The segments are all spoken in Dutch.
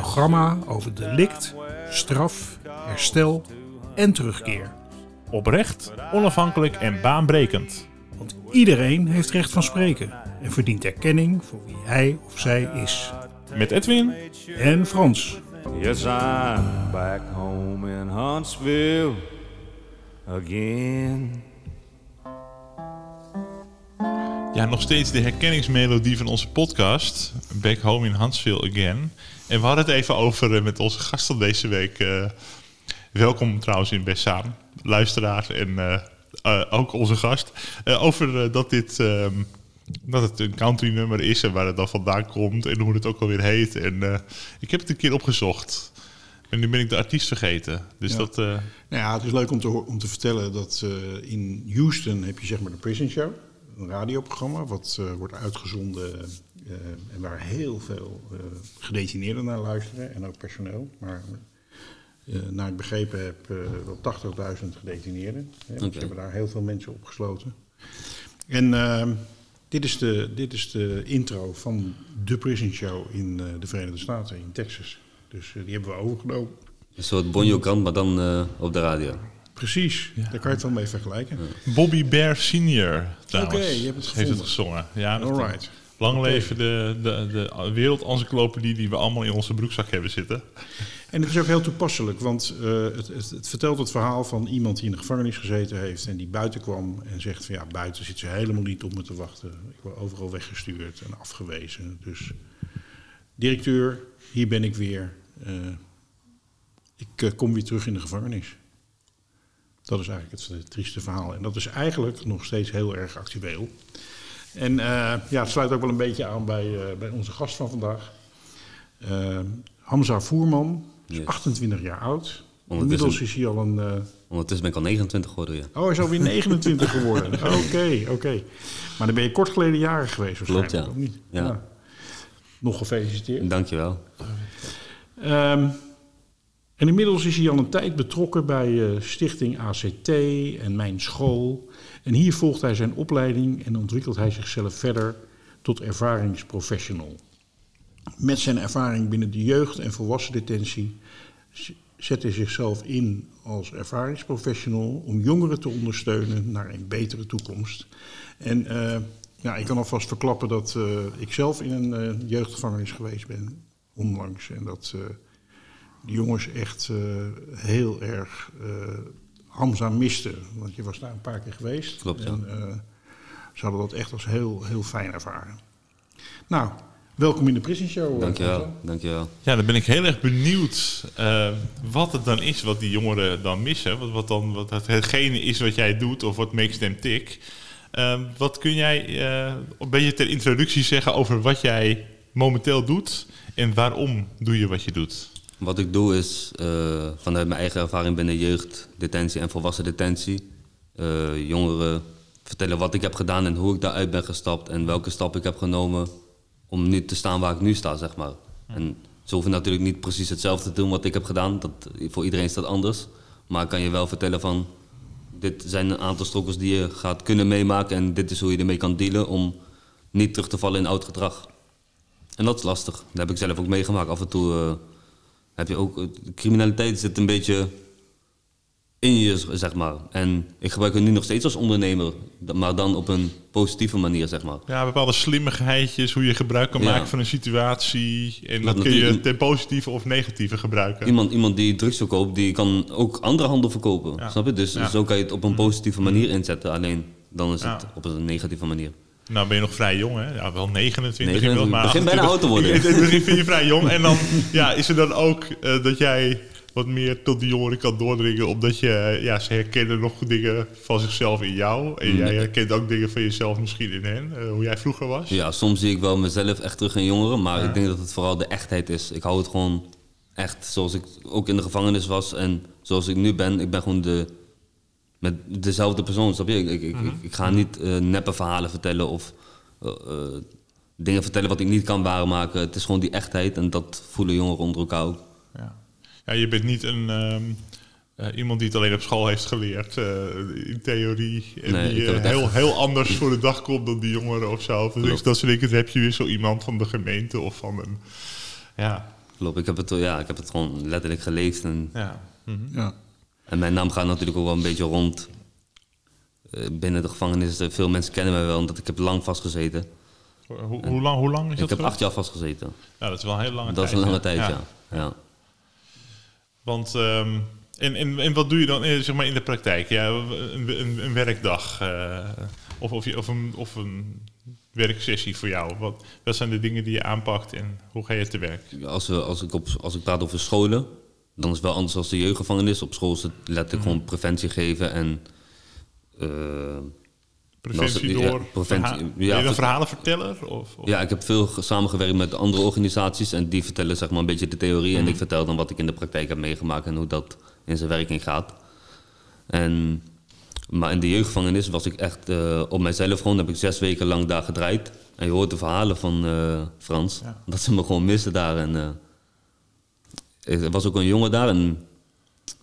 programma over delict, straf, herstel en terugkeer. Oprecht, onafhankelijk en baanbrekend. Want iedereen heeft recht van spreken en verdient erkenning voor wie hij of zij is. Met Edwin En Frans. Yes, I'm back home in Huntsville again. Ja, nog steeds de herkenningsmelodie van onze podcast. Back Home in Huntsville Again. En we hadden het even over eh, met onze gasten deze week. eh, welkom trouwens in Bessaan, luisteraar en eh, ook onze gast. Over dat dit ehm, dat het een country nummer is en waar het dan vandaan komt en hoe het ook alweer heet. En ik heb het een keer opgezocht. En nu ben ik de artiest vergeten. Dus Ja. dat... eh, Nou ja, het is leuk om te, om te vertellen dat in Houston heb je zeg maar de Prison Show. Een radioprogramma wat wordt uitgezonden en waar heel veel eh, gedetineerden naar luisteren en ook personeel. Maar eh, naar ik begrepen heb, eh wel 80.000 gedetineerden. Hè, dus. Ze hebben daar heel veel mensen opgesloten. En eh, dit, is de, dit is de intro van de Prison Show in eh, de Verenigde Staten, in Texas. Dus eh, die hebben we overgenomen. Een soort Bonjo Kant, maar dan eh, op de radio. Precies, daar kan je het wel mee vergelijken. Bobby Bear Senior trouwens. Oké, je hebt het Heeft het gezongen. Ja, dat Alright. Lang leven de, de, de wereldencyclopedie die we allemaal in onze broekzak hebben zitten. En het is ook heel toepasselijk, want eh, het, het, het vertelt het verhaal van iemand die in de gevangenis gezeten heeft en die buiten kwam en zegt van ja, buiten zit ze helemaal niet op me te wachten. Ik word overal weggestuurd en afgewezen. Dus directeur, hier ben ik weer. Eh, ik eh, kom weer terug in de gevangenis. Dat is eigenlijk het, eh, trieste verhaal. En dat is eigenlijk nog steeds heel erg actueel. En eh, ja, het sluit ook wel een beetje aan bij, eh, bij onze gast van vandaag. Eh, Hamza Voerman, is Ja. 28 jaar oud. Inmiddels is hij al een... eh, Ondertussen ben ik al 29 geworden, ja. oh, hij is alweer 29 geworden. Oké, oké. Maar dan ben je kort geleden jarig geweest waarschijnlijk, Klopt, ja. of niet? Ja. Nog gefeliciteerd. Dankjewel. Ehm, en inmiddels is hij al een tijd betrokken bij eh, Stichting ACT en Mijn School. En hier volgt hij zijn opleiding en ontwikkelt hij zichzelf verder tot ervaringsprofessional. Met zijn ervaring binnen de jeugd- en volwassendetentie zet hij zichzelf in als ervaringsprofessional om jongeren te ondersteunen naar een betere toekomst. En eh, ja, ik kan alvast verklappen dat eh, ik zelf in een eh, jeugdgevangenis geweest ben onlangs. En dat de jongens echt heel erg Hamza misten. Want je was daar een paar keer geweest. Klopt, ja. En eh, ze hadden dat echt als heel, heel fijn ervaren. Nou, welkom in de Prison Show. eh, Dankjewel. Dankjewel. Ja, dan ben ik heel erg benieuwd eh, wat het dan is wat die jongeren dan missen. Wat, wat dan wat het, hetgene is wat jij doet of wat makes them tick. Eh, wat kun jij eh, een beetje ter introductie zeggen over wat jij momenteel doet en waarom doe je wat je doet? Wat ik doe is, eh, vanuit mijn eigen ervaring binnen jeugd, detentie en volwassen detentie, eh, jongeren vertellen wat ik heb gedaan en hoe ik daaruit ben gestapt en welke stap ik heb genomen om nu te staan waar ik nu sta, zeg maar. En ze hoeven natuurlijk niet precies hetzelfde te doen wat ik heb gedaan, dat, voor iedereen is dat anders. Maar ik kan je wel vertellen van, dit zijn een aantal strokkels die je gaat kunnen meemaken en dit is hoe je ermee kan dealen om niet terug te vallen in oud gedrag. En dat is lastig. Dat heb ik zelf ook meegemaakt. Af en toe eh, heb je ook... criminaliteit zit een beetje in je, zeg maar. En ik gebruik het nu nog steeds als ondernemer. Maar dan op een positieve manier, zeg maar. Ja, bepaalde slimmigheidjes, hoe je gebruik kan Ja. maken van een situatie. En Dat dat kun je ten positieve of negatieve gebruiken. Iemand, iemand die drugs verkoopt, die kan ook andere handel verkopen. Ja. Snap je? Dus Ja. zo kan je het op een positieve manier inzetten. Alleen dan is het op een negatieve manier. Nou ben je nog vrij jong, hè? Ja, wel 29 29, inmiddels, maar begin bijna 28 oud te worden. Begin vind je vrij jong. En dan ja, is er dan ook eh, dat jij wat meer tot die jongeren kan doordringen... omdat je, eh, ja, ze herkennen nog dingen van zichzelf in jou... en jij herkent ook dingen van jezelf misschien in hen, eh, hoe jij vroeger was. Ja, soms zie ik wel mezelf echt terug in jongeren. Maar ik denk dat het vooral de echtheid is. Ik hou het gewoon echt zoals ik ook in de gevangenis was en zoals ik nu ben. Ik ben gewoon de, met dezelfde persoon, snap je? Ik, ik, ik, ik ga niet eh, neppe verhalen vertellen of eh, eh, dingen vertellen wat ik niet kan waarmaken. Het is gewoon die echtheid en dat voelen jongeren onder elkaar ook. Ja. ja, je bent niet een, ehm, eh, iemand die het alleen op school heeft geleerd eh, in theorie. En Nee, die heel, echt- heel anders voor de dag komt dan die jongeren of zo. Dus dat soort dingen heb je weer zo iemand van de gemeente of van een... Ja, Klopt, ik heb het, ja, ik heb het gewoon letterlijk geleefd en ja. Mhm. Ja. En mijn naam gaat natuurlijk ook wel een beetje rond eh, binnen de gevangenis. Eh, Veel mensen kennen mij wel, omdat ik heb lang vastgezeten. Hoe, hoe, lang, hoe lang is Ik dat heb geweest? acht jaar vastgezeten. Ja, dat is wel een hele lange Dat tijd. is een lange tijd, ja. ja. Want, ehm, en, en, en wat doe je dan eh, zeg maar in de praktijk? Ja, een, een, een werkdag of, of, je- of, een, of een werksessie voor jou? Wat, wat zijn de dingen die je aanpakt en hoe ga je te werk? Als, we, als, ik op, als ik praat over scholen, dan is het wel anders dan de jeugdgevangenis. Op school is het letterlijk gewoon preventie geven en... eh, Preventie Nou, ja, door preventie- ja, je een ver- verhalenverteller? Of, of- Ja, ik heb veel ge- samengewerkt met andere organisaties en die vertellen zeg maar een beetje de theorie en ik vertel dan wat ik in de praktijk heb meegemaakt en hoe dat in zijn werking gaat. En, maar in de jeugdgevangenis was ik echt eh, op mijzelf gewoon, heb ik zes weken lang daar gedraaid. En je hoort de verhalen van eh, Frans, Ja. dat ze me gewoon missen daar. En, eh, er was ook een jongen daar en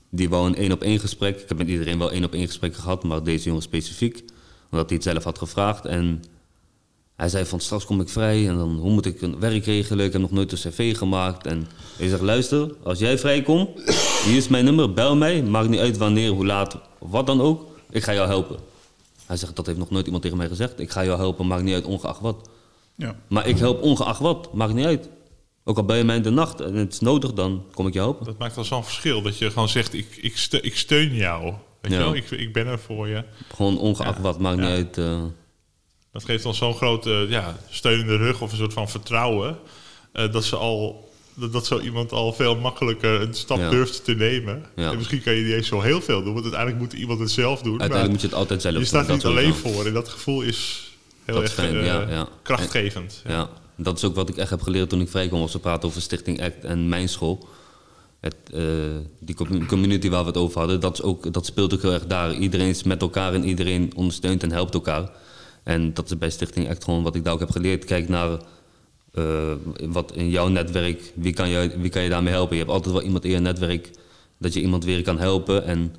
die wou een één op één gesprek. Ik heb met iedereen wel één op één gesprek gehad, maar deze jongen specifiek, omdat hij het zelf had gevraagd. En hij zei van straks kom ik vrij en dan hoe moet ik een werk regelen? Ik heb nog nooit een cv gemaakt. En ik zeg luister, als jij vrijkomt, hier is mijn nummer, bel mij. Maakt niet uit wanneer, hoe laat, wat dan ook. Ik ga jou helpen. Hij zegt dat heeft nog nooit iemand tegen mij gezegd. Ik ga jou helpen, maakt niet uit, ongeacht wat. Ja. Maar ik help ongeacht wat, maakt niet uit. Ook al ben je mij in de nacht en het is nodig, dan kom ik je helpen. Dat maakt wel zo'n verschil dat je gewoon zegt, ik, ik, steun, ik steun jou. Weet je wel? Ik, ik ben er voor je. Gewoon ongeacht Ja, wat, maakt ja. niet uit. eh, Dat geeft dan zo'n grote ja, steun in de rug of een soort van vertrouwen. eh, dat, ze al, dat, dat zo iemand al veel makkelijker een stap durft te nemen. En misschien kan je niet eens zo heel veel doen, want uiteindelijk moet iemand het zelf doen. uiteindelijk maar moet je het altijd zelf je doen. staat dat niet alleen voor en dat gevoel is heel Dat erg fijn, ja, ja. krachtgevend. Ja. Dat is ook wat ik echt heb geleerd toen ik vrijkwam. Als we praten over Stichting ACT en mijn school. Het, eh, die com- community waar we het over hadden, dat, is ook, dat speelt ook heel erg daar. Iedereen is met elkaar en iedereen ondersteunt en helpt elkaar. En dat is bij Stichting ACT gewoon wat ik daar ook heb geleerd. Kijk naar eh, wat in jouw netwerk, wie kan, je, wie kan je daarmee helpen? Je hebt altijd wel iemand in je netwerk dat je iemand weer kan helpen. En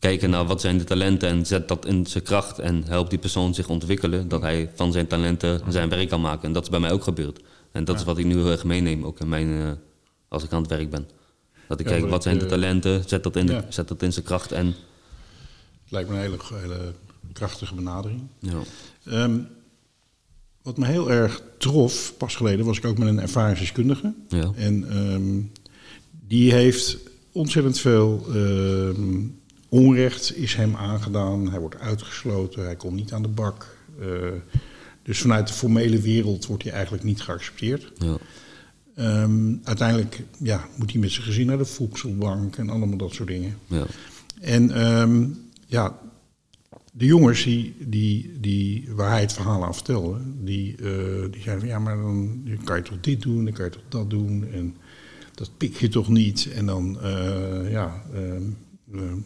kijken naar wat zijn de talenten en zet dat in zijn kracht. En help die persoon zich ontwikkelen, dat hij van zijn talenten zijn werk kan maken. En dat is bij mij ook gebeurd. En dat is wat ik nu heel erg meeneem, ook in mijn, eh, als ik aan het werk ben. Dat ik Ja, kijk, wat zijn de eh, talenten, zet dat in, de- zet dat in zijn kracht. En, Lijkt me een hele, hele krachtige benadering. ja. Ehm, wat me heel erg trof, pas geleden was ik ook met een ervaringsdeskundige. Ja. En ehm, die heeft ontzettend veel ehm, onrecht is hem aangedaan. Hij wordt uitgesloten, hij komt niet aan de bak. Eh, dus vanuit de formele wereld wordt hij eigenlijk niet geaccepteerd. Ja. Ehm, uiteindelijk ja, moet hij met zijn gezin naar de voedselbank en allemaal dat soort dingen. Ja. En ehm, ja, de jongens die, die, die, waar hij het verhaal aan vertelde, die, eh, die zeiden van ja, maar dan kan je toch dit doen, dan kan je toch dat doen. En dat pik je toch niet. En dan, eh, ja, ehm,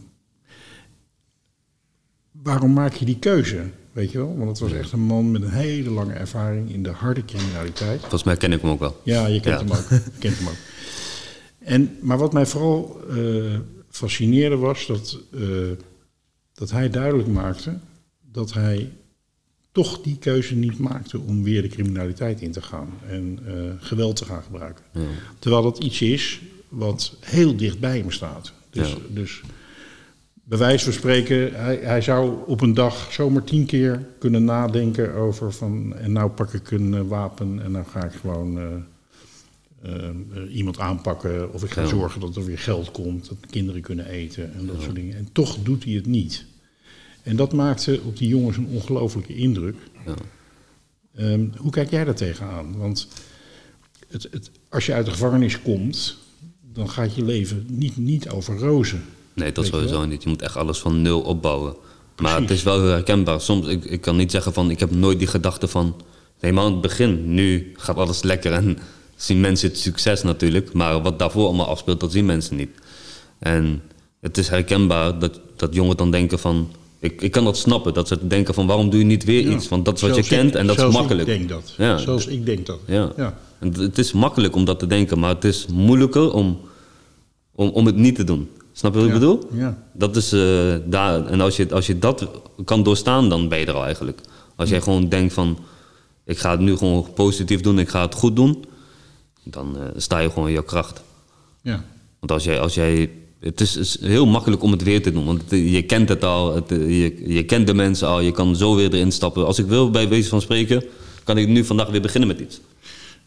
waarom maak je die keuze? Weet je wel? Want het was echt een man met een hele lange ervaring in de harde criminaliteit. Volgens mij ken ik hem ook wel. Ja, je kent Ja. hem ook. Je kent hem ook. En, maar wat mij vooral eh, fascineerde was dat, eh, dat hij duidelijk maakte dat hij toch die keuze niet maakte om weer de criminaliteit in te gaan en eh, geweld te gaan gebruiken. Ja. Terwijl dat iets is wat heel dicht bij hem staat. Dus, Ja. dus bij wijze van spreken, hij, hij zou op een dag zomaar tien keer kunnen nadenken over van... en nou pak ik een eh, wapen en dan ga ik gewoon eh, eh, iemand aanpakken... of ik ga Ja. zorgen dat er weer geld komt, dat de kinderen kunnen eten en dat soort dingen. En toch doet hij het niet. En dat maakte op die jongens een ongelofelijke indruk. Ja. Ehm, hoe kijk jij daar tegenaan? Want het, het, als je uit de gevangenis komt, dan gaat je leven niet, niet over rozen. Nee, dat sowieso niet. Je moet echt alles van nul opbouwen. Maar het is wel heel herkenbaar. Soms, ik, ik kan niet zeggen van, ik heb nooit die gedachte van... Helemaal aan het begin, nu gaat alles lekker en zien mensen het succes natuurlijk, maar wat daarvoor allemaal afspeelt, dat zien mensen niet. En het is herkenbaar dat, dat jongeren dan denken van, ik, ik kan dat snappen, dat ze denken van waarom doe je niet weer Ja. iets, want dat is wat je ik- kent en dat is makkelijk. ik denk dat. Ja. Zelfs ik denk dat. Ja. Ja. En het- het is makkelijk om dat te denken, maar het is moeilijker om, om, om het niet te doen. Snap je wat ik bedoel? Ja. Dat is eh, daar. En als je, als je dat kan doorstaan, dan ben je er al eigenlijk. Als jij gewoon denkt van, ik ga het nu gewoon positief doen, ik ga het goed doen, dan eh, sta je gewoon in je kracht. Ja. Want als jij, als jij het is, is heel makkelijk om het weer te doen, want het- je kent het al, het, je, je kent de mensen al, je kan zo weer erin stappen. Als ik wil, bij wijze van spreken, kan ik nu vandaag weer beginnen met iets.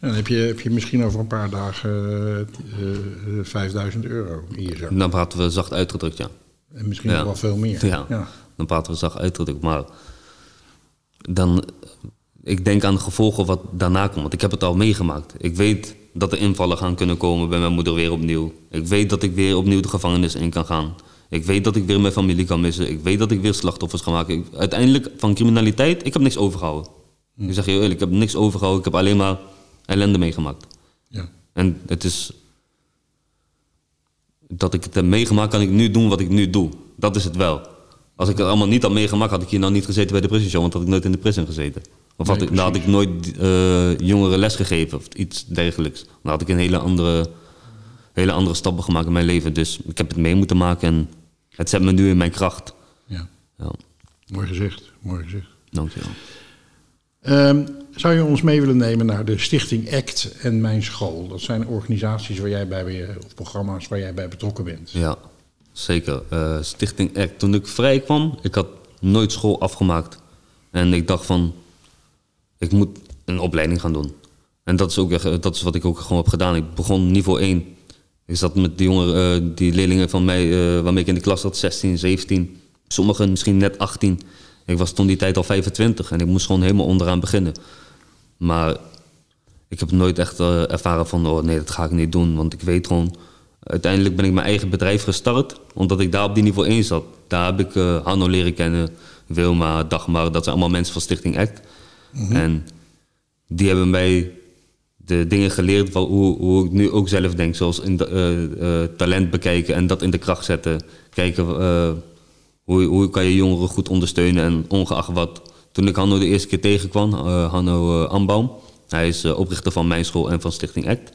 Dan heb je, heb je misschien over een paar dagen eh, eh, 5000 euro je zak. Dan praten we zacht uitgedrukt, ja. En misschien nog wel veel meer. Ja. Dan praten we zacht uitgedrukt. Maar dan, ik denk aan de gevolgen wat daarna komt. Want ik heb het al meegemaakt. Ik weet dat er invallen gaan kunnen komen bij mijn moeder weer opnieuw. Ik weet dat ik weer opnieuw de gevangenis in kan gaan. Ik weet dat ik weer mijn familie kan missen. Ik weet dat ik weer slachtoffers ga maken. Ik- uiteindelijk van criminaliteit, ik heb niks overgehouden. Ik zeg je eerlijk, ik heb niks overgehouden. Ik heb alleen maar ellende meegemaakt. Ja. En het is. Dat ik het heb meegemaakt, kan ik nu doen wat ik nu doe. Dat is het wel. Als ik het allemaal niet had meegemaakt, had ik hier nou niet gezeten bij de prison show, want had ik nooit in de prison gezeten. Of had Nee, ik, dan had ik nooit eh, jongeren les gegeven of iets dergelijks. Dan had ik een hele andere, hele andere stappen gemaakt in mijn leven. Dus ik heb het mee moeten maken en het zet me nu in mijn kracht. ja. Ja, Mooi gezegd. Mooi gezegd. dankjewel. Ehm, zou je ons mee willen nemen naar de Stichting ACT en Mijn School? Dat zijn organisaties waar jij bij, ben- of programma's waar jij bij betrokken bent. Ja, zeker. Eh, Stichting ACT. Toen ik vrij kwam, ik had nooit school afgemaakt. En ik dacht van, ik moet een opleiding gaan doen. En dat is, ook, echt- dat is wat ik ook gewoon heb gedaan. Ik begon niveau 1. Ik zat met die jongeren, eh, die leerlingen van mij, eh, waarmee ik in de klas zat, 16, 17. Sommigen misschien net 18. Ik was toen die tijd al 25 en ik moest gewoon helemaal onderaan beginnen. Maar ik heb nooit echt eh, ervaren van, oh nee, dat ga ik niet doen. Want ik weet gewoon, uiteindelijk ben ik mijn eigen bedrijf gestart, omdat ik daar op die niveau 1 zat. Daar heb ik eh Hanno leren kennen, Wilma, Dagmar, dat zijn allemaal mensen van Stichting ACT. En die hebben mij de dingen geleerd van hoe, hoe ik nu ook zelf denk. Zoals in de, eh, talent bekijken en dat in de kracht zetten. Kijken hoe, hoe kan je jongeren goed ondersteunen en ongeacht wat. Toen ik Hanno de eerste keer tegenkwam, eh Hanno eh, Ambaum. Hij is eh, oprichter van mijn school en van Stichting ACT.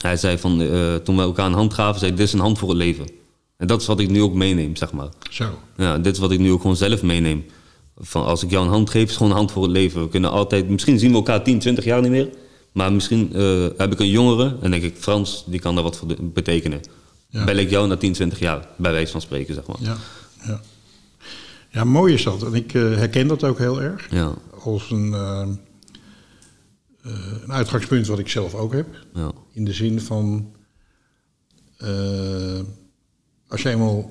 Hij zei van, toen we elkaar een hand gaven, zei hij, dit is een hand voor het leven. En dat is wat ik nu ook meeneem, zeg maar. Zo. Ja, dit is wat ik nu ook gewoon zelf meeneem. Van als ik jou een hand geef, is gewoon een hand voor het leven. We kunnen altijd, misschien zien we elkaar 10, 20 jaar niet meer. Maar misschien heb ik een jongere en denk ik, Frans, die kan daar wat voor betekenen. Ja. Bel ik jou na 10, 20 jaar, bij wijze van spreken, zeg maar. Ja. Ja, ja mooi is dat. En ik eh, herken dat ook heel erg. Ja, Als een, eh, eh, een uitgangspunt wat ik zelf ook heb. ja, In de zin van, als jij eenmaal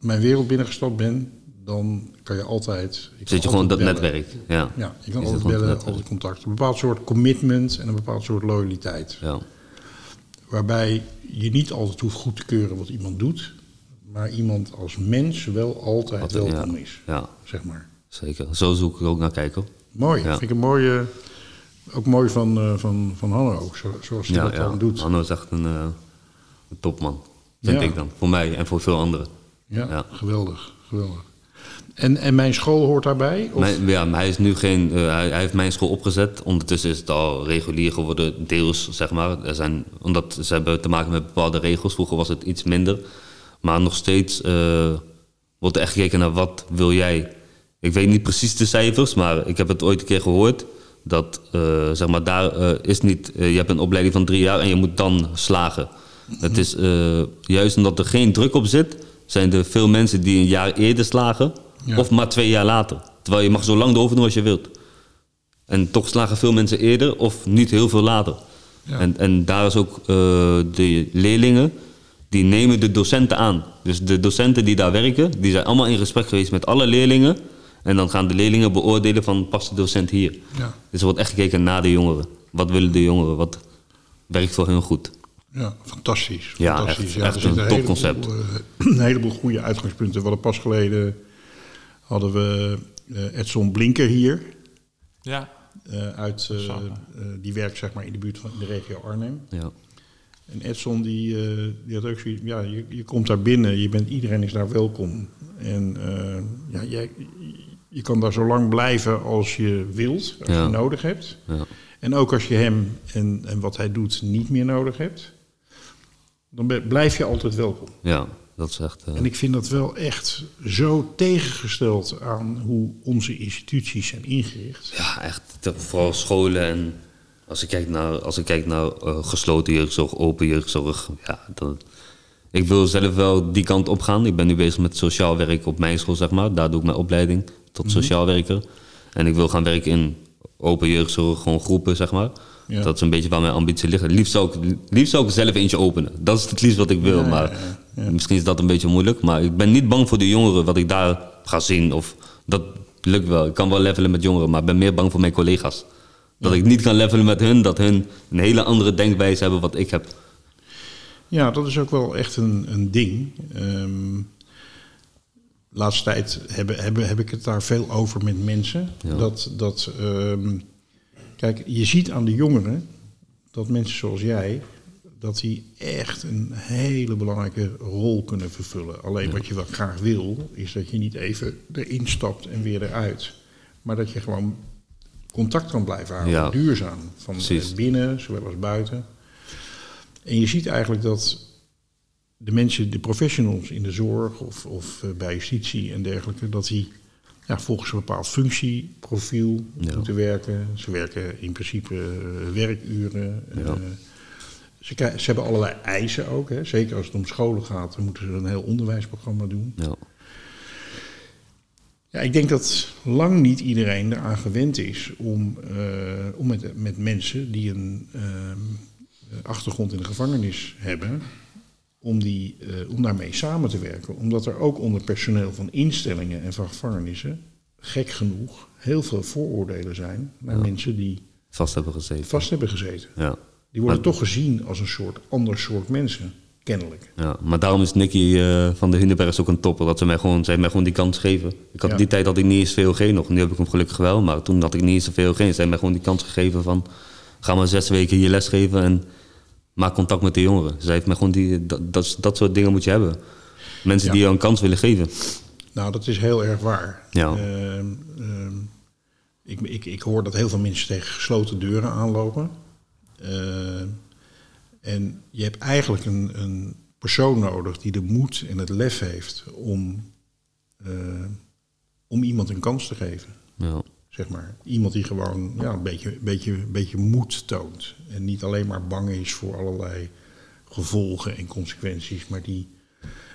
mijn wereld binnengestapt bent, dan kan je altijd... ik Zit je gewoon dat bellen. netwerk. Ja, Ja, je kan Je altijd bellen, altijd contact. Een bepaald soort commitment en een bepaald soort loyaliteit. ja, Waarbij je niet altijd hoeft goed te keuren wat iemand doet, maar iemand als mens wel altijd Altijd, welkom ja. is. ja, Zeg maar. zeker. Zo zoek ik ook naar kijken. Mooi. Ja. Vind ik een mooie. Ook mooi van, eh, van, van Hanno ook, zo, zoals hij dat dan doet. Hanno is echt een, eh, een topman, vind Ja. ik dan. Voor mij en voor veel anderen. Ja, Ja. geweldig. geweldig. En, en mijn school hoort daarbij? Of? Mijn, ja, hij is nu geen. eh, hij, hij heeft mijn school opgezet. Ondertussen is het al regulier geworden, deels zeg maar. Er zijn, omdat ze hebben te maken met bepaalde regels. Vroeger was het iets minder. Maar nog steeds eh, wordt er echt gekeken naar wat wil jij. Ik weet niet precies de cijfers, maar ik heb het ooit een keer gehoord. Dat eh, zeg maar, daar eh, is niet. je hebt een opleiding van drie jaar en je moet dan slagen. Het is juist omdat er geen druk op zit, zijn er veel mensen die een jaar eerder slagen. Ja. Of maar twee jaar later. Terwijl je mag zo lang erover doen als je wilt. En toch slagen veel mensen eerder of niet heel veel later. Ja. En, en daar is ook de leerlingen, die nemen de docenten aan. Dus de docenten die daar werken, die zijn allemaal in gesprek geweest met alle leerlingen. En dan gaan de leerlingen beoordelen van past de docent hier. Ja. Dus er wordt echt gekeken naar de jongeren. Wat willen de jongeren? Wat werkt voor hun goed? Ja, fantastisch. Ja, fantastisch. echt- er echt een topconcept. eh, een heleboel goede uitgangspunten. We hadden pas geleden hadden we eh, Edson Blinker hier. Ja. eh, uit, die werkt zeg maar in de buurt van de regio Arnhem. Ja. En Edson die, eh, die had ook zoiets, ja, je, je komt daar binnen, je bent, iedereen is daar welkom. En eh, ja, jij, je kan daar zo lang blijven als je wilt, als Ja. je nodig hebt. Ja. En ook als je hem en, en wat hij doet niet meer nodig hebt, dan blijf je altijd welkom. ja, dat is echt... eh, En ik vind dat wel echt zo tegengesteld aan hoe onze instituties zijn ingericht. Ja, echt. Vooral scholen en als ik kijk naar, als ik kijk naar eh, gesloten jeugdzorg, open jeugdzorg. Ja, dan, ik wil zelf wel die kant op gaan. Ik ben nu bezig met sociaal werk op mijn school, zeg maar. Daar doe ik mijn opleiding tot sociaal werker. En ik wil gaan werken in open jeugdzorg, gewoon groepen, zeg maar. Ja. Dat is een beetje waar mijn ambitie ligt. Liefst zou, ik, liefst zou ik zelf eentje openen. Dat is het liefst wat ik wil. Ja, maar ja. misschien is dat een beetje moeilijk. Maar ik ben niet bang voor de jongeren, wat ik daar ga zien. Of dat lukt wel. Ik kan wel levelen met jongeren, maar ik ben meer bang voor mijn collega's. Dat ik niet kan levelen met hun, dat hun een hele andere denkwijze hebben wat ik heb. Ja, dat is ook wel echt een, een ding. Ehm laatste tijd heb, heb, heb ik het daar veel over met mensen. Ja. Dat, dat ehm, kijk, je ziet aan de jongeren dat mensen zoals jij, dat die echt een hele belangrijke rol kunnen vervullen. Alleen wat je wel graag wil, is dat je niet even erin stapt en weer eruit. Maar dat je gewoon contact kan blijven houden, Ja. duurzaam. Van Precies. binnen, zowel als buiten. En je ziet eigenlijk dat de mensen, de professionals in de zorg of, of eh, bij justitie en dergelijke, dat die ja, volgens een bepaald functieprofiel Ja. moeten werken. Ze werken in principe eh, werkuren. Ja. eh, ze, ze hebben allerlei eisen ook. Hè. Zeker als het om scholen gaat, dan moeten ze een heel onderwijsprogramma doen. Ja, Ja, ik denk dat lang niet iedereen eraan gewend is om, eh, om met, met mensen die een ehm, achtergrond in de gevangenis hebben, om, die, eh, om daarmee samen te werken. Omdat er ook onder personeel van instellingen en van gevangenissen, gek genoeg, heel veel vooroordelen zijn naar mensen die vast hebben gezeten. vast hebben gezeten. Ja. Die worden toch gezien als een soort ander soort mensen, kennelijk. Ja, maar daarom is Nicky eh, van de Hundenbergs ook een topper. Dat ze mij gewoon, zij mij gewoon die kans geven. Ik had Ja. die tijd had ik niet eens VOG nog. Nu heb ik hem gelukkig wel. Maar toen had ik niet eens een VOG. Zij hebben mij gewoon die kans gegeven van... Ga maar zes weken hier lesgeven en maak contact met de jongeren. Heeft mij gewoon die... Dat, dat, dat soort dingen moet je hebben. Mensen Ja. die jou een kans willen geven. Nou, dat is heel erg waar. Ja. Ehm, ehm, ik, ik, ik hoor dat heel veel mensen tegen gesloten deuren aanlopen. En je hebt eigenlijk een, een persoon nodig die de moed en het lef heeft om, eh, om iemand een kans te geven. Ja. Zeg maar. Iemand die gewoon ja, een beetje, beetje, beetje moed toont. En niet alleen maar bang is voor allerlei gevolgen en consequenties, maar die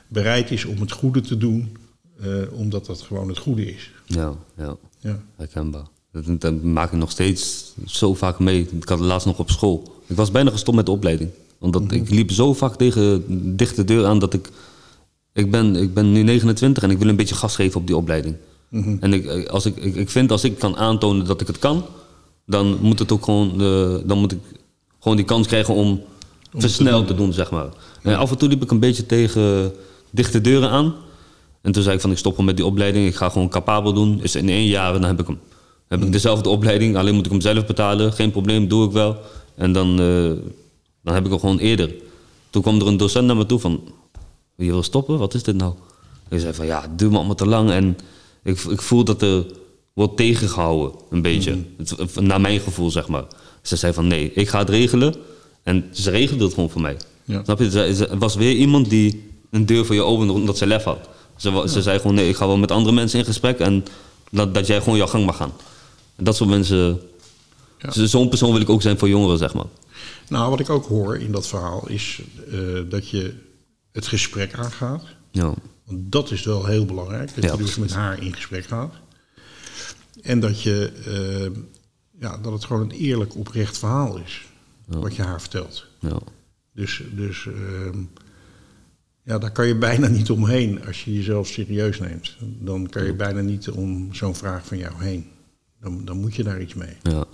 bereid is om het goede te doen, eh, omdat dat gewoon het goede is. Ja, ja. Ja. Herkenbaar. Dat, dat maak ik nog steeds zo vaak mee. Ik had het laatst nog op school. Ik was bijna gestopt met de opleiding. Omdat ik liep zo vaak tegen dichte deur aan dat ik... Ik ben, ik ben nu 29 en ik wil een beetje gas geven op die opleiding. En ik, als ik, ik, ik vind als ik kan aantonen dat ik het kan... dan moet het ook gewoon... eh, dan moet ik gewoon die kans krijgen om, versneld te doen, zeg maar. En af en toe liep ik een beetje tegen dichte deuren aan. En toen zei ik van ik stop gewoon met die opleiding. Ik ga gewoon capabel doen. Is in één jaar dan heb ik hem. Heb ik dezelfde opleiding, alleen moet ik hem zelf betalen. Geen probleem, doe ik wel. En dan, eh, dan heb ik hem gewoon eerder. Toen kwam er een docent naar me toe van... Je wil stoppen? Wat is dit nou? Ik zei van ja, het duurt me allemaal te lang. En ik, ik voel dat er wordt tegengehouden, een beetje. Het- naar mijn gevoel, zeg maar. Ze zei van nee, ik ga het regelen. En ze regelde het gewoon voor mij. Ja. Snap je? Er was weer iemand die een deur voor je opende omdat ze lef had. Ze zei gewoon nee, ik ga wel met andere mensen in gesprek. En dat, dat jij gewoon jouw gang mag gaan. Dat soort mensen... Ja. zo- Zo'n persoon wil ik ook zijn voor jongeren, zeg maar. Nou, wat ik ook hoor in dat verhaal is eh, dat je het gesprek aangaat. Ja, Want dat is wel heel belangrijk, dat Ja, je dus met haar in gesprek gaat. En dat, je, eh, ja, dat het gewoon een eerlijk, oprecht verhaal is, wat je haar vertelt. ja. Dus, dus ehm, ja, daar kan je bijna niet omheen als je jezelf serieus neemt. Dan kan je bijna niet om zo'n vraag van jou heen. Dan, dan moet je daar iets mee. ja.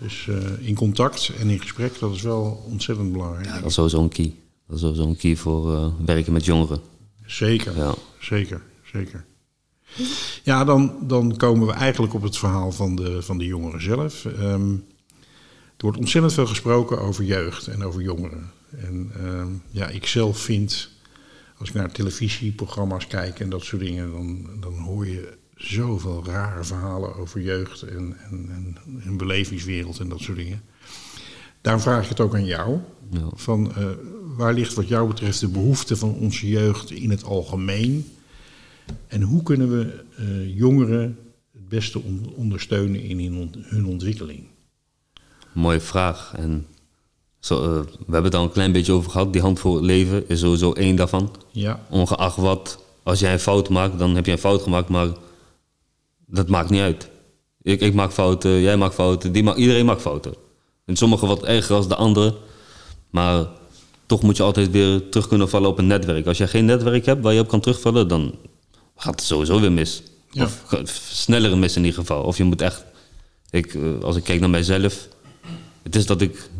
Dus eh, in contact en in gesprek, dat is wel ontzettend belangrijk. Ja, dat is sowieso een key. Dat is sowieso een key voor eh, werken met jongeren. Zeker, Ja. zeker, zeker. Ja, dan, dan komen we eigenlijk op het verhaal van de, van de jongeren zelf. Ehm, er wordt ontzettend veel gesproken over jeugd en over jongeren. En ehm, ja, ik zelf vind, als ik naar televisieprogramma's kijk en dat soort dingen, dan, dan hoor je zoveel rare verhalen over jeugd en, en, en een belevingswereld en dat soort dingen. Daarom vraag ik het ook aan jou. Ja. Van, eh, waar ligt wat jou betreft de behoefte van onze jeugd in het algemeen? En hoe kunnen we eh, jongeren het beste on- ondersteunen in hun, ont- hun ontwikkeling? Mooie vraag. En zo, eh, we hebben het al een klein beetje over gehad. Die hand voor het leven is sowieso één daarvan. Ja, Ongeacht wat, als jij een fout maakt, dan heb je een fout gemaakt, maar dat maakt niet uit. Ik, ik maak fouten, jij maakt fouten, die ma iedereen maakt fouten. En sommigen wat erger als de andere, maar toch moet je altijd weer terug kunnen vallen op een netwerk. Als jij geen netwerk hebt waar je op kan terugvallen, dan gaat het sowieso weer mis. Ja. Of sneller mis in ieder geval. Of je moet echt, ik, eh, als ik kijk naar mijzelf, het is dat ik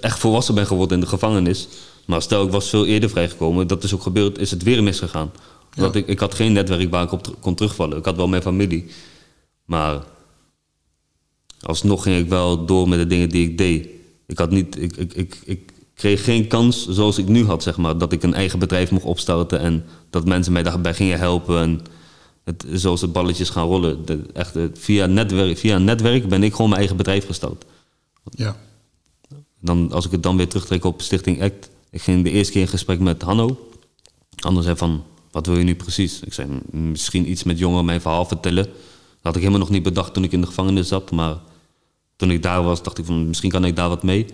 echt volwassen ben geworden in de gevangenis. Maar stel ik was veel eerder vrijgekomen, dat is ook gebeurd, is het weer misgegaan. Dat ik, ik had geen netwerk waar ik op kon terugvallen. Ik had wel mijn familie. Maar alsnog ging ik wel door met de dingen die ik deed. Ik, had niet, ik, ik, ik, ik kreeg geen kans zoals ik nu had, zeg maar. Dat ik een eigen bedrijf mocht opstarten en dat mensen mij daarbij gingen helpen. En het, zoals de balletjes gaan rollen. De, echt, eh, via, netwerk, via een netwerk ben ik gewoon mijn eigen bedrijf gestart. ja, Dan, als ik het dan weer terugtrek op Stichting ACT. Ik ging de eerste keer in gesprek met Hanno. Hanno zei van, wat wil je nu precies? Ik zei, "M, misschien iets met jongeren mijn verhaal vertellen. Dat had ik helemaal nog niet bedacht toen ik in de gevangenis zat. Maar toen ik daar was, dacht ik van, misschien kan ik daar wat mee.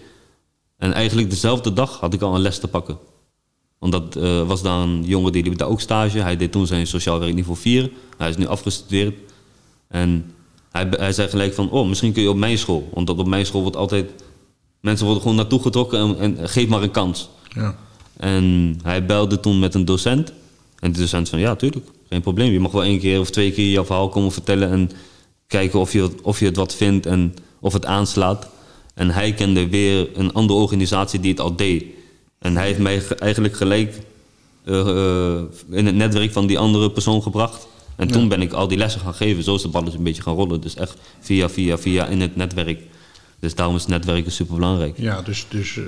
En eigenlijk dezelfde dag had ik al een les te pakken. Omdat eh was daar een jongen die liep daar ook stage. Hij deed toen zijn sociaal werk niveau 4. Hij is nu afgestudeerd. En hij, hij zei gelijk van, oh, misschien kun je op mijn school. Omdat op mijn school wordt altijd... Mensen worden gewoon naartoe getrokken en, en geef maar een kans. ja, En hij belde toen met een docent. En de docent van, ja, tuurlijk, geen probleem. Je mag wel één keer of twee keer je verhaal komen vertellen... en kijken of je, of je het wat vindt en of het aanslaat. En hij kende weer een andere organisatie die het al deed. En hij heeft mij ge- eigenlijk gelijk eh, eh, in het netwerk van die andere persoon gebracht. En toen ben ik al die lessen gaan geven. Zo is de balletje een beetje gaan rollen. Dus echt via, via, via in het netwerk. Dus daarom is netwerken super belangrijk. ja dus, dus eh,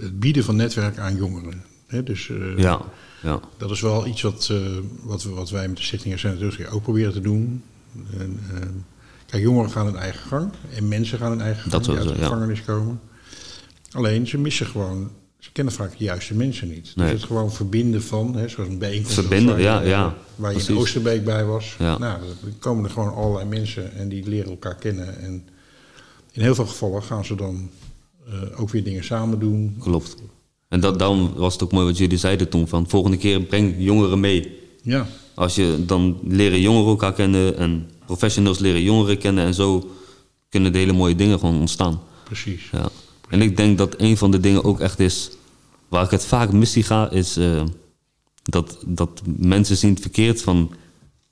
het bieden van netwerk aan jongeren. Hè, dus Ja, ja. dat is wel iets wat, eh, wat, we, wat wij met de Stichting Hersenenterugkeer ook proberen te doen. En, eh, kijk, jongeren gaan hun eigen gang en mensen gaan hun eigen gang Dat die uit de ja. gevangenis komen. Alleen, ze missen gewoon, ze kennen vaak de juiste mensen niet. Nee. Dus het gewoon verbinden van, hè, zoals een bijeenkomst. Verbinden, waar je- ja, ja, Waar je in precies. Oosterbeek bij was. Ja. Nou, dan komen er gewoon allerlei mensen en die leren elkaar kennen. En in heel veel gevallen gaan ze dan eh, ook weer dingen samen doen. Klopt. En dat, daarom was het ook mooi wat jullie zeiden toen. Van volgende keer breng jongeren mee. Ja, Als je, dan leren jongeren elkaar kennen en professionals leren jongeren kennen. En zo kunnen de hele mooie dingen gewoon ontstaan. precies. Ja. En ik denk dat een van de dingen ook echt is... waar ik het vaak mis gaan, is... eh, dat, dat mensen zien het verkeerd van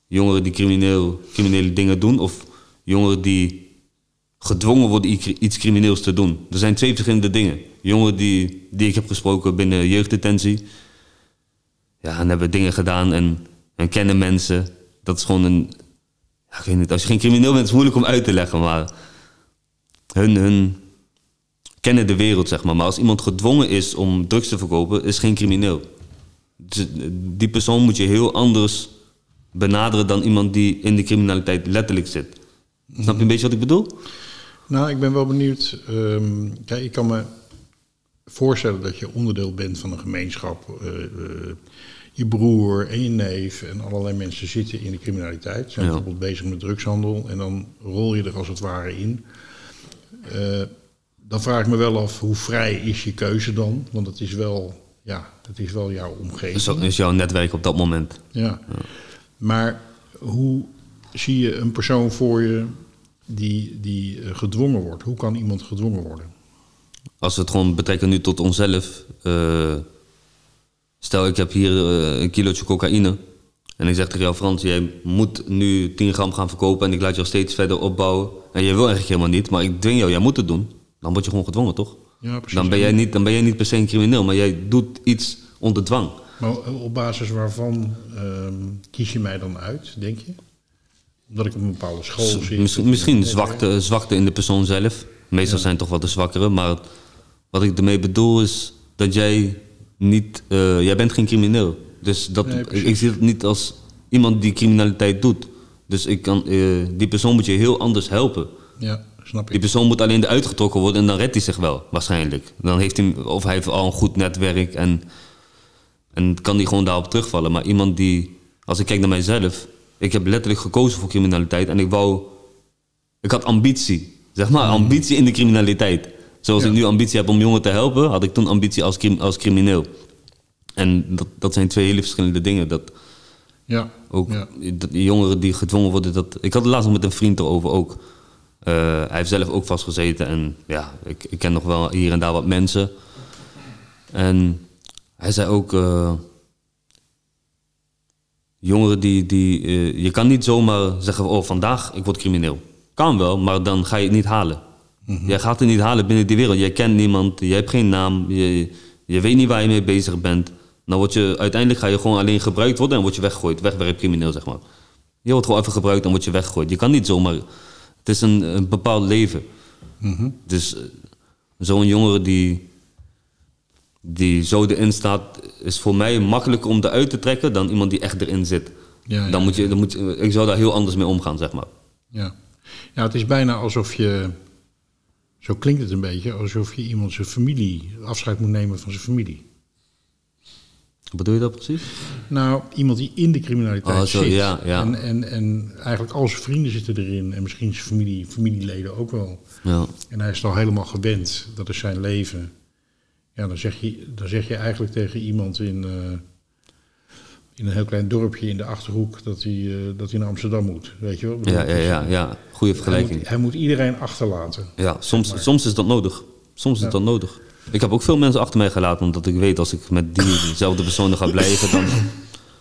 jongeren die crimineel, criminele dingen doen... of jongeren die gedwongen worden iets crimineels te doen. Er zijn twee verschillende dingen. Jongeren die, die ik heb gesproken binnen jeugddetentie... ja, en hebben dingen gedaan en, en kennen mensen. Dat is gewoon een... Ja, ik weet niet, als je geen crimineel bent, is het moeilijk om uit te leggen, maar... Hun, hun kennen de wereld, zeg maar. Maar als iemand gedwongen is om drugs te verkopen, is geen crimineel. Dus, die persoon moet je heel anders benaderen dan iemand die in de criminaliteit letterlijk zit. Snap je een beetje wat ik bedoel? Nou, ik ben wel benieuwd. ehm, kijk, ik kan me voorstellen dat je onderdeel bent van een gemeenschap. eh, eh, je broer en je neef en allerlei mensen zitten in de criminaliteit. Zijn Ja. bijvoorbeeld bezig met drugshandel en dan rol je er als het ware in. Eh, dan vraag ik me wel af, hoe vrij is je keuze dan? Want het is wel, ja, het is wel jouw omgeving. Zo is jouw netwerk op dat moment. Ja. Maar hoe zie je een persoon voor je die, die gedwongen wordt? Hoe kan iemand gedwongen worden? Als we het gewoon betrekken nu tot onszelf. eh, stel, ik heb hier eh, een kilootje cocaïne. En ik zeg tegen jou, Frans, jij moet nu 10 gram gaan verkopen en ik laat jou steeds verder opbouwen. En jij wil eigenlijk helemaal niet, maar ik dwing jou, jij moet het doen. Dan word je gewoon gedwongen, toch? Ja, precies. Dan ben, jij niet, dan ben jij niet per se een crimineel, maar jij doet iets onder dwang. Maar op basis waarvan ehm, kies je mij dan uit, denk je? Omdat ik op een bepaalde school zit. Misschien, misschien zwakte, zwakte in de persoon zelf. Meestal zijn toch wel de zwakkere. Maar wat ik ermee bedoel is dat jij niet... eh, jij bent geen crimineel. Dus dat, Nee, ik, zie het niet als iemand die criminaliteit doet. Dus ik kan, eh, die persoon moet je heel anders helpen. Ja, snap Die ik. persoon moet alleen eruit getrokken worden en dan redt hij zich wel, waarschijnlijk. Dan heeft hij, of hij heeft al een goed netwerk en, en kan hij gewoon daarop terugvallen. Maar iemand die, als ik kijk naar mijzelf, ik heb letterlijk gekozen voor criminaliteit en ik wou, ik had ambitie, zeg maar, ambitie in de criminaliteit. Zoals Ja. ik nu ambitie heb om jongeren te helpen, had ik toen ambitie als, crim- als crimineel. En dat, dat zijn twee hele verschillende dingen. Dat, Ja, ook ja. die jongeren die gedwongen worden. Dat, ik had het laatst nog met een vriend erover ook. Eh, hij heeft zelf ook vastgezeten. En ja, ik, ik ken nog wel hier en daar wat mensen. En hij zei ook... eh, jongeren die... die eh, je kan niet zomaar zeggen... Oh, vandaag ik word crimineel. Kan wel, maar dan ga je het niet halen. Jij gaat het niet halen binnen die wereld. Jij kent niemand. Je hebt geen naam. Je, je weet niet waar je mee bezig bent. Word je, uiteindelijk ga je gewoon alleen gebruikt worden en word je weggegooid. Wegwerpcrimineel, zeg maar. Je wordt gewoon even gebruikt en word je weggegooid. Je kan niet zomaar... Het is een, een bepaald leven. Dus eh, zo'n jongere die, die zo erin staat... is voor mij makkelijker om eruit te trekken... dan iemand die echt erin zit. Ja, ja, dan moet je, dan moet je, ik zou daar heel anders mee omgaan, zeg maar. Ja. Ja, het is bijna alsof je, zo klinkt het een beetje, alsof je iemand zijn familie, afscheid moet nemen van zijn familie. Wat bedoel je dat precies? Nou, iemand die in de criminaliteit Oh, zo, zit. ja, ja. En, en, en eigenlijk al zijn vrienden zitten erin en misschien zijn familie, familieleden ook wel. Ja. En hij is al helemaal gewend, dat is zijn leven. Ja, dan zeg je, dan zeg je eigenlijk tegen iemand in, eh, in een heel klein dorpje in de Achterhoek dat hij, eh, dat hij naar Amsterdam moet. Weet je wel? Bedoel, Ja, ja, ja, ja. Goede Hij vergelijking. moet, hij moet iedereen achterlaten. Ja, soms, soms is dat nodig. Soms is dat nodig. Ik heb ook veel mensen achter mij gelaten, omdat ik weet als ik met diezelfde personen ga blijven, dan,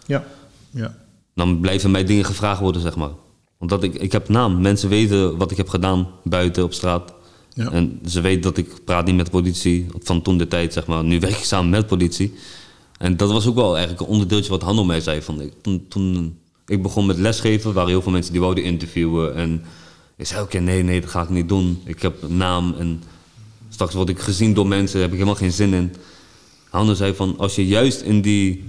Ja, ja. dan blijven mij dingen gevraagd worden, zeg maar. Omdat ik, ik heb naam. Mensen weten wat ik heb gedaan buiten op straat. Ja. En ze weten dat ik praat niet met de politie, van toen de tijd, zeg maar. Nu werk ik samen met politie. En dat was ook wel eigenlijk een onderdeeltje wat Hanno mij zei. Van, ik- toen, toen ik begon met lesgeven, waren heel veel mensen die wouden interviewen. En ik zei, oké, nee, nee, dat ga ik niet doen. Ik heb een naam en straks word ik gezien door mensen, daar heb ik helemaal geen zin in. Hanno zei van, als je juist in die,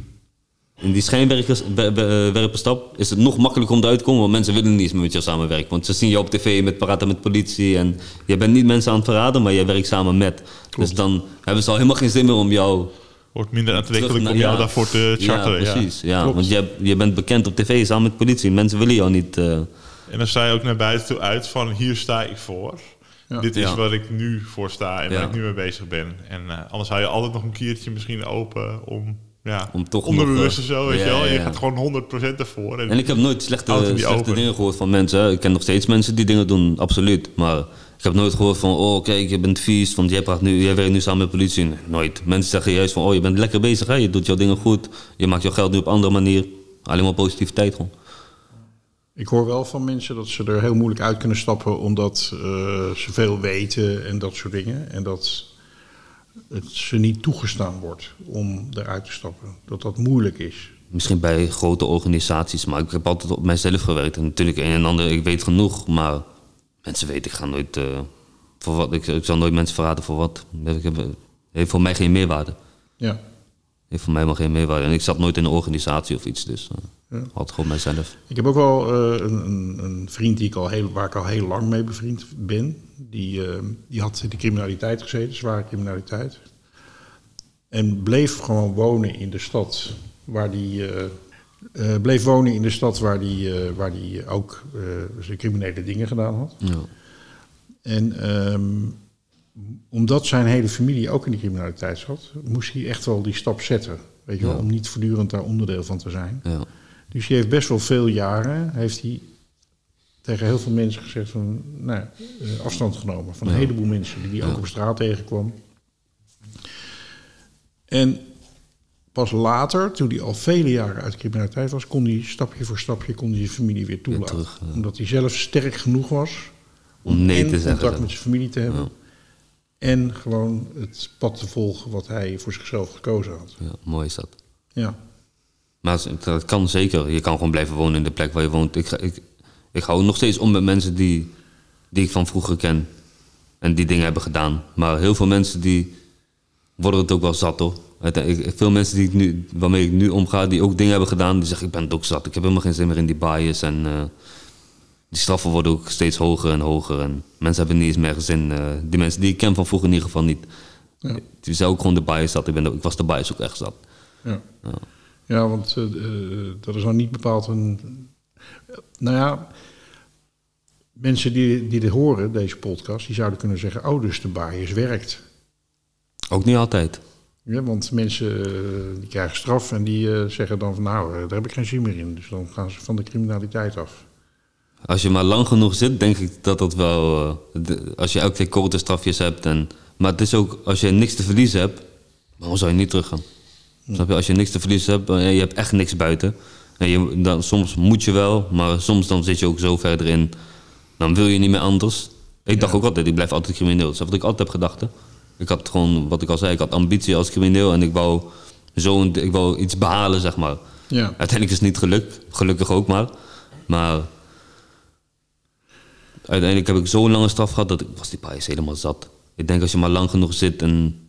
in die schijnwerper stapt, is het nog makkelijker om eruit te komen. Want mensen willen niet eens meer met jou samenwerken. Want ze zien je op tv met praten met politie. En je bent niet mensen aan het verraden, maar jij werkt samen met. Dus dan hebben ze al helemaal geen zin meer om jou Wordt minder aantrekkelijk om jou ja. daarvoor te charteren. Ja, precies. Ja, want je, je bent bekend op tv samen met politie. Mensen willen jou niet... eh, En dan sta je ook naar buiten toe uit van hier sta ik voor. Ja. Dit is Ja. waar ik nu voor sta en Ja. waar ik nu mee bezig ben. En eh, anders hou je altijd nog een keertje misschien open om, ja, Om toch onderbewust nog, of zo, eh, weet ja, je wel. ja, Je gaat gewoon 100% ervoor. En, En ik heb nooit slechte, slechte open. dingen gehoord van mensen. Ik ken nog steeds mensen die dingen doen, absoluut. Maar ik heb nooit gehoord van, oh kijk, je bent vies, want jij, praat nu, jij werkt nu samen met politie. Nee, nooit. Mensen zeggen juist van, oh je bent lekker bezig, hè? je doet jouw dingen goed. Je maakt jouw geld nu op een andere manier. Alleen maar positiviteit gewoon. Ik hoor wel van mensen dat ze er heel moeilijk uit kunnen stappen omdat eh, ze veel weten en dat soort dingen. En dat het ze niet toegestaan wordt om eruit te stappen. Dat dat moeilijk is. Misschien bij grote organisaties, maar ik heb altijd op mijzelf gewerkt. En natuurlijk een en ander, ik weet genoeg, maar mensen weten, ik ga nooit eh, voor wat. Ik, ik zal nooit mensen verraden voor wat. Ik heb, heeft voor mij geen meerwaarde. Ja. Heeft voor mij maar geen meerwaarde. En ik zat nooit in een organisatie of iets, dus eh, Ja. altijd gewoon mijzelf. Ik heb ook wel eh, een, een, vriend die ik al heel, waar ik al heel lang mee bevriend ben. Die, eh, die had in de criminaliteit gezeten, zware criminaliteit. En bleef gewoon wonen in de stad waar die. Eh, bleef wonen in de stad waar die, eh, waar die ook eh, zijn criminele dingen gedaan had. Ja. En ehm, omdat zijn hele familie ook in de criminaliteit zat, moest hij echt wel die stap zetten. Weet je wel, om niet voortdurend daar onderdeel van te zijn. Ja. Dus hij heeft best wel veel jaren, heeft hij tegen heel veel mensen gezegd van, nou, afstand genomen van een heleboel mensen die hij ook op straat tegenkwam. En pas later, toen hij al vele jaren uit de criminaliteit was, kon hij stapje voor stapje kon hij zijn familie weer toelaten. terug, ja. Omdat hij zelf sterk genoeg was Om nee en te zeggen. contact met zijn familie te hebben. Ja. En gewoon het pad te volgen wat hij voor zichzelf gekozen had. Ja, mooi is dat. Ja, Maar dat kan zeker. Je kan gewoon blijven wonen in de plek waar je woont. Ik, ik, Ik hou nog steeds om met mensen die, die ik van vroeger ken. En die dingen hebben gedaan. Maar heel veel mensen die worden het ook wel zat hoor. Veel mensen die ik nu, waarmee ik nu omga, die ook dingen hebben gedaan, die zeggen ik ben het ook zat. Ik heb helemaal geen zin meer in die bias. En eh, die straffen worden ook steeds hoger en hoger. En mensen hebben niet eens meer zin. eh, die mensen die ik ken van vroeger in ieder geval niet. Ja. Die zijn ook gewoon de bias zat. Ik, ben, ik was de bias ook echt zat. Ja, ja want eh, dat is nou niet bepaald een. Nou ja, mensen die, die dit horen, deze podcast, die zouden kunnen zeggen: Oh, dus de bias werkt. Ook niet altijd. Ja, want mensen eh, die krijgen straf en die eh, zeggen dan van nou, eh, daar heb ik geen zin meer in. Dus dan gaan ze van de criminaliteit af. Als je maar lang genoeg zit, denk ik dat dat wel. als je elke keer korte strafjes hebt. En, maar het is ook, als je niks te verliezen hebt, waarom zou je niet teruggaan? Snap je? Als je niks te verliezen hebt je hebt echt niks buiten. En je, dan, soms moet je wel, maar soms dan zit je ook zo ver erin. Dan wil je niet meer anders. Ik dacht ook altijd, ik blijf altijd crimineel. Dat is wat ik altijd heb gedacht. hè. Ik had gewoon, wat ik al zei, ik had ambitie als crimineel. En ik wou, zo, een- ik wou iets behalen, zeg maar. Ja, Uiteindelijk is het niet gelukt. Gelukkig ook maar. Maar uiteindelijk heb ik zo'n lange straf gehad dat ik was die helemaal zat. Ik denk als je maar lang genoeg zit en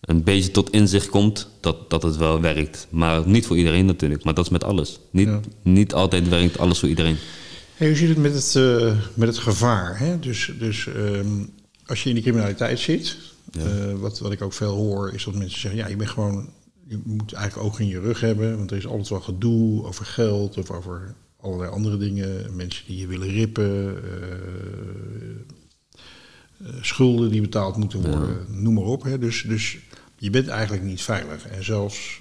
een beetje tot inzicht komt, dat, dat het wel werkt. Maar niet voor iedereen natuurlijk. Maar dat is met alles. Niet, Ja. niet altijd werkt alles voor iedereen. Hey, hoe zit het met het, eh, met het gevaar? Hè? Dus, dus ehm, als je in de criminaliteit zit, eh, wat, wat ik ook veel hoor, is dat mensen zeggen: ja, je bent gewoon, je moet eigenlijk oog in je rug hebben, want er is altijd wel gedoe over geld of over allerlei andere dingen. Mensen die je willen rippen, eh, eh, schulden die betaald moeten worden, noem maar op. Hè? Dus, dus je bent eigenlijk niet veilig. En zelfs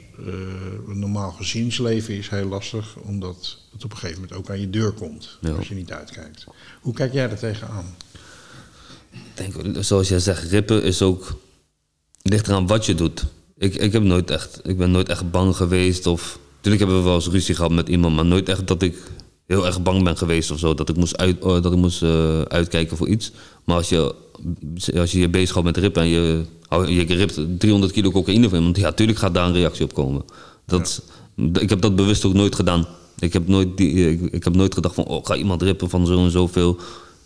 een normaal gezinsleven is heel lastig, omdat het op een gegeven moment ook aan je deur komt Ja. als je niet uitkijkt. Hoe kijk jij daar tegenaan? Denk, zoals jij zegt, rippen is ook. ligt eraan wat je doet. Ik, ik, heb nooit echt, ik ben nooit echt bang geweest. Of, natuurlijk hebben we wel eens ruzie gehad met iemand, maar nooit echt dat ik heel erg bang ben geweest of zo. Dat ik moest, uit, oh, dat ik moest eh, uitkijken voor iets. Maar als je als je, je bezighoudt met rippen en je, je ript 300 kilo cocaïne van iemand, ja, tuurlijk gaat daar een reactie op komen. Dat, Ik heb dat bewust ook nooit gedaan. Ik heb nooit, die, ik, ik heb nooit gedacht van, oh, ga iemand rippen van zo en zoveel.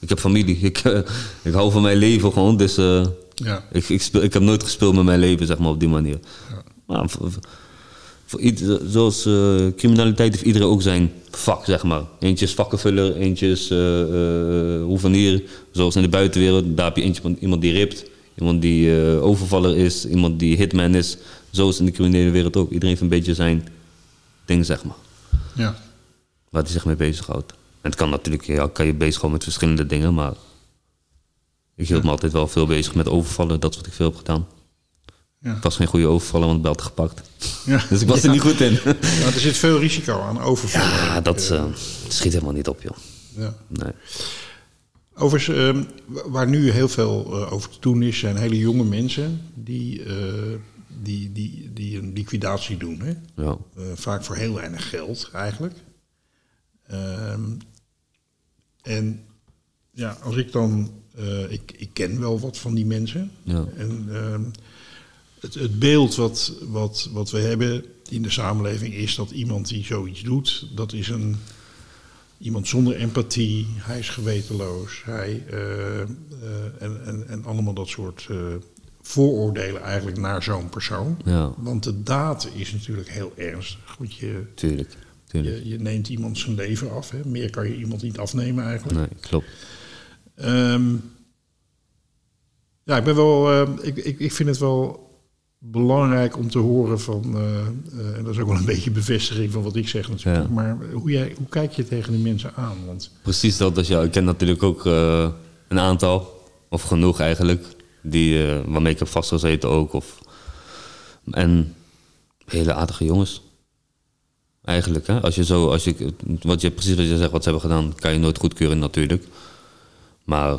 Ik heb familie. Ik, eh, ik hou van mijn leven gewoon. Dus eh, Ja. ik, ik, speel, ik heb nooit gespeeld met mijn leven, zeg maar, op die manier. Maar voor, voor ieder- zoals eh, criminaliteit heeft iedereen ook zijn vak, zeg maar. Eentje is vakkenvuller, eentje is eh, hoevenier. Zoals in de buitenwereld, daar heb je eentje van iemand die ript. Iemand die overvaller is, iemand die hitman is. Zo is in de criminele wereld ook. Iedereen heeft een beetje zijn ding, zeg maar. Ja. Waar hij zich mee bezighoudt. Het kan natuurlijk, ja, kan je bezighouden met verschillende dingen, maar... Ik hield me altijd wel veel bezig met overvallen, dat is wat ik veel heb gedaan. Ja. Ik was geen goede overvaller, want ik altijd gepakt. Ja. Dus ik was er niet goed in. Maar er zit veel risico aan overvallen. Ja, dat eh, schiet helemaal niet op, joh. Ja. Nee. Overigens, ehm, wa- waar nu heel veel eh, over te doen is, zijn hele jonge mensen die, eh, die, die, die een liquidatie doen. Hè? Ja. Vaak voor heel weinig geld eigenlijk. Ehm, en ja, als ik dan, eh, ik, ik ken wel wat van die mensen. Ja. En ehm, het, het beeld wat, wat, wat we hebben in de samenleving is dat iemand die zoiets doet, dat is een, iemand zonder empathie, hij is gewetenloos, hij, eh, eh, en, en, en allemaal dat soort vooroordelen eigenlijk naar zo'n persoon. Ja, Want de daad is natuurlijk heel ernstig. Want je, tuurlijk. Je, je neemt iemand zijn leven af. Hè. Meer kan je iemand niet afnemen eigenlijk. Nee, klopt. Ehm, ja, ik ben wel. eh, ik, ik, ik vind het wel belangrijk om te horen van. eh, eh, en dat is ook wel een beetje bevestiging van wat ik zeg natuurlijk. Ja. Maar hoe, jij, hoe kijk je tegen die mensen aan? Want Precies dat. Dus ja, ik ken natuurlijk ook een aantal, of genoeg eigenlijk, die, waarmee ik heb vastgezeten ook. Of, en hele aardige jongens. Eigenlijk, hè? Als je zo, als je, wat je, precies wat je zegt, wat ze hebben gedaan, kan je nooit goedkeuren natuurlijk. Maar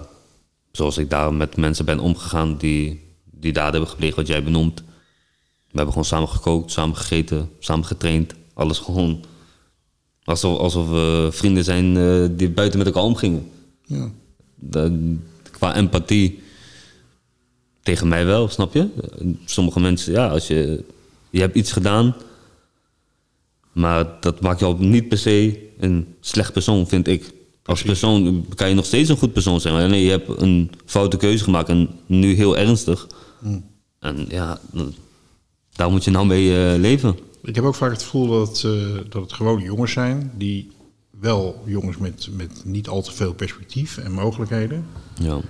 zoals ik daar met mensen ben omgegaan die, die daden hebben gepleegd, wat jij benoemt. We hebben gewoon samen gekookt, samen gegeten, samen getraind. Alles gewoon alsof, alsof we vrienden zijn eh, die buiten met elkaar omgingen. ja, De- qua empathie tegen mij wel, snap je? Sommige mensen, ja, als je, je hebt iets gedaan, maar dat maakt jou niet per se een slecht persoon, vind ik. Als persoon kan je nog steeds een goed persoon zijn. Maar nee, je hebt een foute keuze gemaakt en nu heel ernstig. En ja, daar moet je nou mee eh, leven. Ik heb ook vaak het gevoel dat, eh, dat het gewoon jongens zijn die wel jongens met, met niet al te veel perspectief en mogelijkheden. Ja.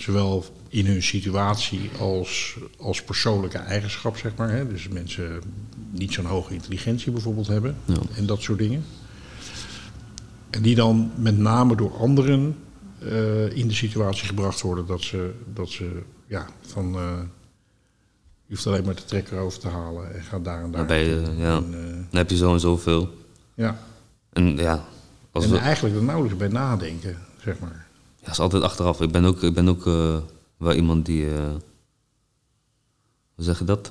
Zowel in hun situatie als, als persoonlijke eigenschap, zeg maar. Hè? Dus mensen niet zo'n hoge intelligentie bijvoorbeeld hebben Ja. en dat soort dingen. En die dan met name door anderen eh, in de situatie gebracht worden dat ze, dat ze ja, van... eh, je hoeft alleen maar de trekker over te halen en gaat daar en daar. Ja. En, eh, Dan heb je zo en zoveel. ja. En ja, als En we, eigenlijk er nauwelijks bij nadenken, zeg maar. Ja, is altijd achteraf. Ik ben ook, ik ben ook eh, wel iemand die. eh, hoe zeg je dat?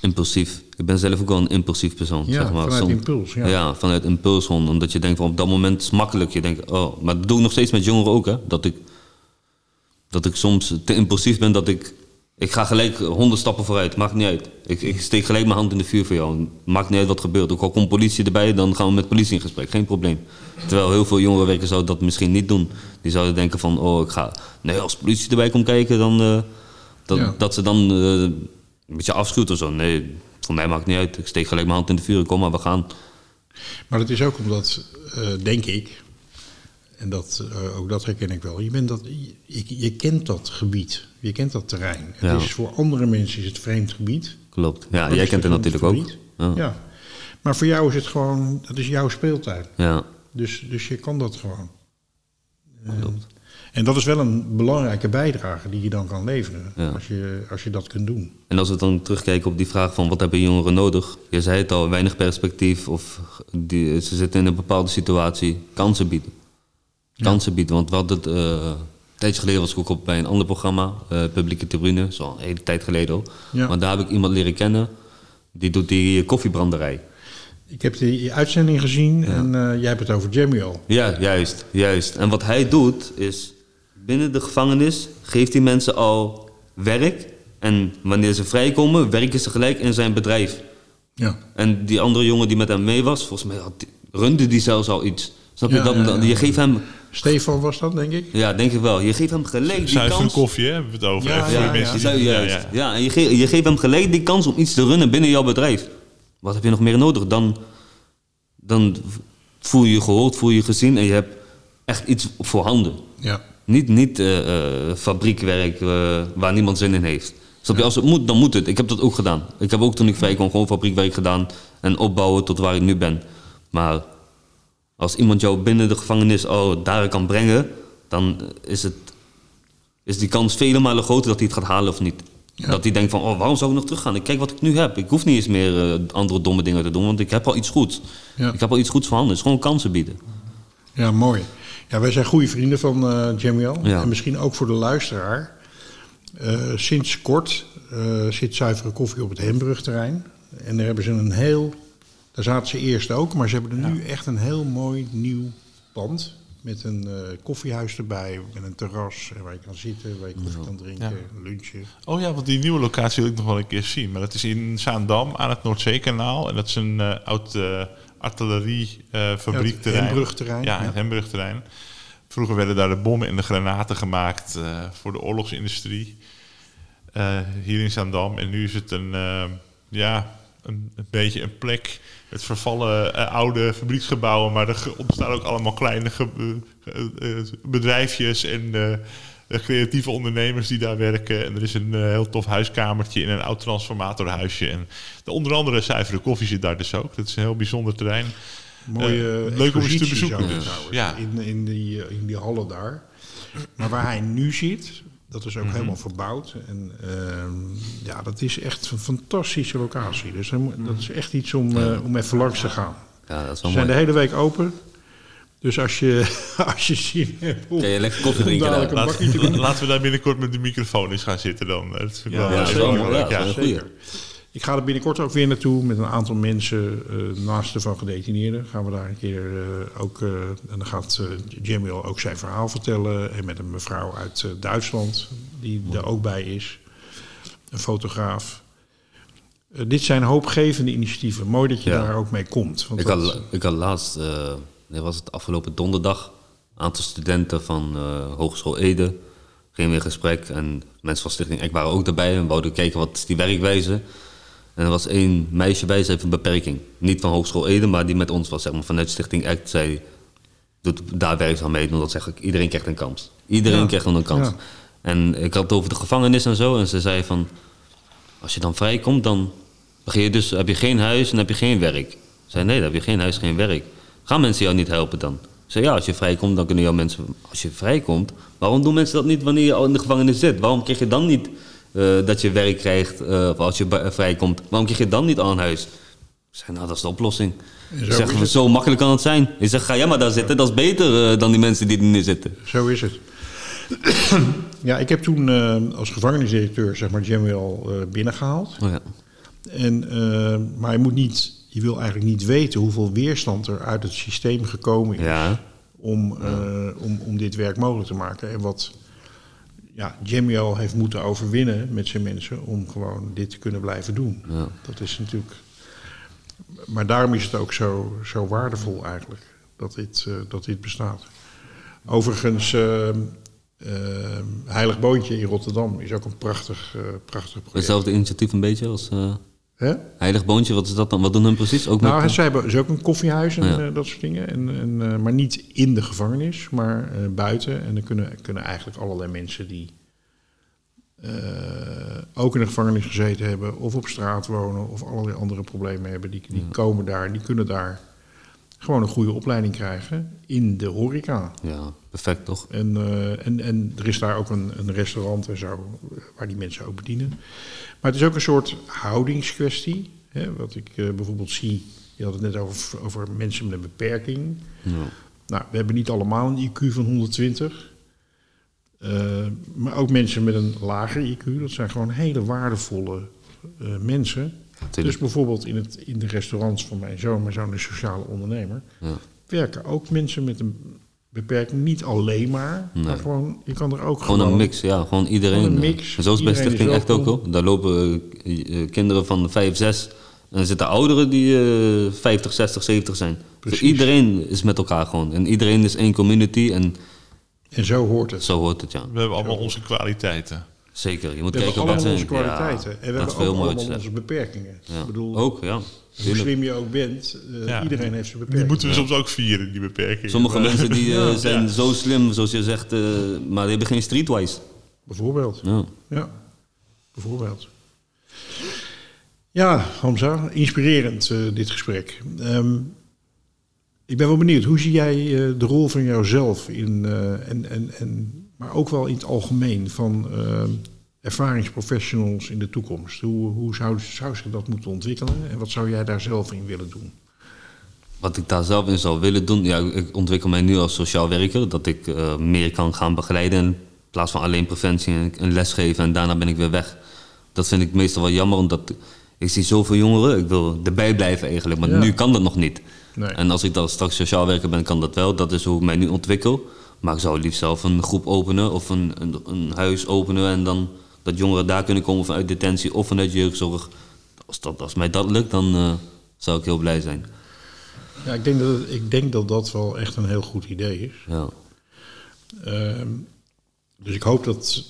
Impulsief. Ik ben zelf ook wel een impulsief persoon. Ja, zeg maar. vanuit Soms- impuls, ja. Ja. vanuit impuls. Omdat je denkt van op dat moment is makkelijk. Je denkt, oh, maar dat doe ik nog steeds met jongeren ook, hè. Dat ik, dat ik soms te impulsief ben dat ik... Ik ga gelijk honderd stappen vooruit, maakt niet uit. Ik, ik steek gelijk mijn hand in de vuur voor jou. Maakt niet uit wat gebeurt. Ook al komt politie erbij, dan gaan we met politie in gesprek. Geen probleem. Terwijl heel veel jongerenwerkers zouden dat misschien niet doen. Die zouden denken van, oh, ik ga... Nee, als politie erbij komt kijken, dan... eh, dat, Ja. dat ze dan eh, een beetje afschuwt of zo. Nee, voor mij maakt het niet uit. Ik steek gelijk mijn hand in de vuur. Kom maar, we gaan. Maar het is ook omdat, eh, denk ik, en dat, ook dat herken ik wel, je, bent dat, je, je kent dat gebied, je kent dat terrein. Ja. Het is voor andere mensen is het vreemd gebied. Klopt. Ja, Dat jij kent het natuurlijk ook. Ja. Ja. Maar voor jou is het gewoon, dat is jouw speeltuin. ja. Dus, dus je kan dat gewoon. Eh, en dat is wel een belangrijke bijdrage die je dan kan leveren, Ja. als, je, als je dat kunt doen. En als we dan terugkijken op die vraag van wat hebben jongeren nodig? Je zei het al, weinig perspectief of die, ze zitten in een bepaalde situatie. Kansen bieden. Kansen bieden, want hadden het... eh, een tijdje geleden was ik ook op bij een ander programma, eh, Publieke Tribune, zo een hele tijd geleden al. Ja. Maar daar heb ik iemand leren kennen, die doet die koffiebranderij. Ik heb die uitzending gezien en eh, jij hebt het over Jamio. Ja, juist, juist. En wat hij doet is, binnen de gevangenis geeft hij mensen al werk. En wanneer ze vrijkomen, werken ze gelijk in zijn bedrijf. Ja. En die andere jongen die met hem mee was, volgens mij had die- runde die zelfs al iets. Snap je? Ja, dat, ja, dat- ja. Je geeft hem, Stefan was dat, denk ik. ja, denk ik wel. Je geeft hem gelijk die Zuivere kans. koffie, hè, hebben we het over. Ja, ja, ja, juist. ja. Ja, en je, ge- je geeft hem gelijk die kans om iets te runnen binnen jouw bedrijf. Wat heb je nog meer nodig? Dan, dan voel je je gehoord, voel je je gezien en je hebt echt iets voorhanden. Ja. Niet, niet eh, fabriekwerk eh, waar niemand zin in heeft. Snap je? Als het moet, dan moet het. Ik heb dat ook gedaan. Ik heb ook toen ik vrij kwam gewoon fabriekwerk gedaan en opbouwen tot waar ik nu ben. Maar als iemand jou binnen de gevangenis oh, daar kan brengen, dan is, het, is die kans vele malen groter dat hij het gaat halen of niet. Dat hij denkt van, oh, waarom zou ik nog teruggaan? Ik kijk wat ik nu heb. Ik hoef niet eens meer eh, andere domme dingen te doen, want ik heb al iets goeds. Ja. Ik heb al iets goeds voorhanden. Het is gewoon kansen bieden. Ja, mooi. Ja, wij zijn goede vrienden van eh Jamio. Ja. En misschien ook voor de luisteraar. Eh, sinds kort eh, zit zuivere koffie op het Hembrugterrein. En daar hebben ze een heel... Daar zaten ze eerst ook, maar ze hebben er nu echt een heel mooi nieuw pand. Met een eh, koffiehuis erbij, met een terras eh, waar je kan zitten, waar je koffie kan drinken, lunchen. Oh ja, want die nieuwe locatie wil ik nog wel een keer zien. Maar dat is in Zaandam aan het Noordzeekanaal. En dat is een eh, oud Ja, het Hembrugterrein, Ja, ja. het Hembrugterrein. Vroeger werden daar de bommen en de granaten gemaakt voor de oorlogsindustrie. hier in Zaandam. En nu is het een, ja, een, een beetje een plek met vervallen eh, oude fabrieksgebouwen. Maar er ontstaan ook allemaal kleine eh, eh, bedrijfjes en creatieve ondernemers die daar werken. En er is een heel tof huiskamertje in een oud transformatorhuisje. En de, onder andere zuivere koffie zit daar dus ook. Dat is een heel bijzonder terrein. Mooie leuk om eens te bezoeken dus. Ja. in, in, die, in die hallen daar. Maar waar hij nu zit, dat is ook Mhm. helemaal verbouwd. En ehm, ja, dat is echt een fantastische locatie. Dus dat is echt iets om, eh, om even langs te gaan. Ja, dat is Ze wel zijn mooi. de hele week open. Dus als je, als je zin hebt om, je lekker koffie drinken doen. Laten we daar binnenkort met de microfoon eens gaan zitten dan. Dat vind ik Ja, wel, ja, dat is wel Ja, leuk, ja, ja. zeker. Zeker. Ik ga er binnenkort ook weer naartoe met een aantal mensen, eh naasten van gedetineerden. Gaan we daar een keer eh, ook, eh, en dan gaat Jamil ook zijn verhaal vertellen. En met een mevrouw uit Duitsland, die er ook bij is. Een fotograaf. Dit zijn hoopgevende initiatieven. Mooi dat je Ja. daar ook mee komt. Want Ik dat- had, ik had laatst, nee, was het afgelopen donderdag. Een aantal studenten van Hogeschool Ede gingen weer in gesprek. En mensen van Stichting Ek waren ook daarbij en wouden kijken wat is die werkwijze. En er was één meisje bij, ze heeft een beperking. Niet van Hogeschool Ede, maar die met ons was, zeg maar, vanuit Stichting Act. Zij doet daar werkzaam mee, omdat zeg ik, iedereen krijgt een kans. Iedereen Ja. krijgt een kans. Ja. En ik had het over de gevangenis en zo. En ze zei van, als je dan vrijkomt, dan begin je dus, heb je geen huis en heb je geen werk. Ik zei, nee, dan heb je geen huis, geen werk. Gaan mensen jou niet helpen dan? Ik zei, ja, als je vrijkomt, dan kunnen jouw mensen... Als je vrijkomt, waarom doen mensen dat niet wanneer je al in de gevangenis zit? Waarom krijg je dan niet eh, dat je werk krijgt eh, of als je vrijkomt? Waarom krijg je dan niet al een huis? Ik zei, nou, dat is de oplossing. zo zeg, het. zo makkelijk kan het zijn. Ik zeg, ga jij maar daar zitten, dat is beter eh, dan die mensen die er nu zitten. Zo is het. ja, ik heb toen als gevangenisdirecteur zeg maar Jamwell eh binnengehaald. Oh, ja. En, maar je, moet niet, je wil eigenlijk niet weten hoeveel weerstand er uit het systeem gekomen is ja, om, om, om dit werk mogelijk te maken. En wat ja, Jamwell heeft moeten overwinnen met zijn mensen om gewoon dit te kunnen blijven doen. ja. Dat is natuurlijk. Maar daarom is het ook zo, zo waardevol eigenlijk dat dit, eh, dat dit bestaat. Overigens, eh, eh, Heilig Boontje in Rotterdam is ook een prachtig, prachtig project. Hetzelfde initiatief een beetje als Hè? Heilig Boontje, wat is dat dan? Wat doen hun precies? Ook Nou, met, zij hebben dus ook een koffiehuis en Ja. eh, dat soort dingen. En, en, eh, maar niet in de gevangenis, maar eh, buiten. En dan kunnen, kunnen eigenlijk allerlei mensen die ook in de gevangenis gezeten hebben, of op straat wonen, of allerlei andere problemen hebben, die, die komen daar, die kunnen daar gewoon een goede opleiding krijgen in de horeca. Ja, perfect toch? En, eh, en, en er is daar ook een, een restaurant en zo, eh, waar die mensen ook bedienen. Maar het is ook een soort houdingskwestie. Hè, wat ik eh, bijvoorbeeld zie, je had het net over, over mensen met een beperking. Ja. Nou, we hebben niet allemaal een IQ van 120. Eh, maar ook mensen met een lager IQ, dat zijn gewoon hele waardevolle eh, Dus bijvoorbeeld in, het, in de restaurants van mijn zoon, mijn zoon is sociale ondernemer, Ja. werken ook mensen met een beperking. Niet alleen maar, maar gewoon, je kan er ook gewoon... Gewoon een mix, ja. Gewoon iedereen. Gewoon een mix. En zo is het bij Stichting echt ook hoor. Daar lopen eh, eh, kinderen van 5, 6. En er zitten ouderen die eh 50, 60, 70 zijn. Dus iedereen is met elkaar gewoon. En iedereen is één community. En En zo hoort het. zo hoort het, ja. We hebben allemaal onze kwaliteiten. Zeker. Je moet We hebben kijken wat allemaal zijn. onze kwaliteiten. Ja, en we dat hebben ook allemaal onze beperkingen. Ja. Ik bedoel, Ook, ja. hoe Tuurlijk. slim je ook bent, eh, Ja. iedereen heeft zijn Die beperking. moeten we soms ook vieren, die beperkingen. Sommige Maar- mensen die eh, Ja. zijn Ja. zo slim, zoals je zegt, eh, maar die hebben geen streetwise. Bijvoorbeeld. Ja. Ja, bijvoorbeeld. Ja, Hamza, inspirerend dit gesprek. Ehm, ik ben wel benieuwd, hoe zie jij eh, de rol van jouzelf in, eh, en, en, en, maar ook wel in het algemeen van eh, ervaringsprofessionals in de toekomst? Hoe, hoe zou, zou zich dat moeten ontwikkelen en wat zou jij daar zelf in willen doen? Wat ik daar zelf in zou willen doen, ja, ik ontwikkel mij nu als sociaal werker, dat ik eh, meer kan gaan begeleiden in plaats van alleen preventie en, en lesgeven en daarna ben ik weer weg. Dat vind ik meestal wel jammer, omdat ik zie zoveel jongeren, ik wil erbij blijven eigenlijk, maar Ja. nu kan dat nog niet. Nee. En als ik dan straks sociaal werker ben, kan dat wel. Dat is hoe ik mij nu ontwikkel. Maar ik zou liefst zelf een groep openen of een, een, een huis openen en dan dat jongeren daar kunnen komen vanuit detentie of vanuit jeugdzorg. Als, dat, als mij dat lukt, dan eh, zou ik heel blij zijn. Ja, ik denk, dat, ik denk dat dat wel echt een heel goed idee is. Ja. Ehm, dus ik hoop dat.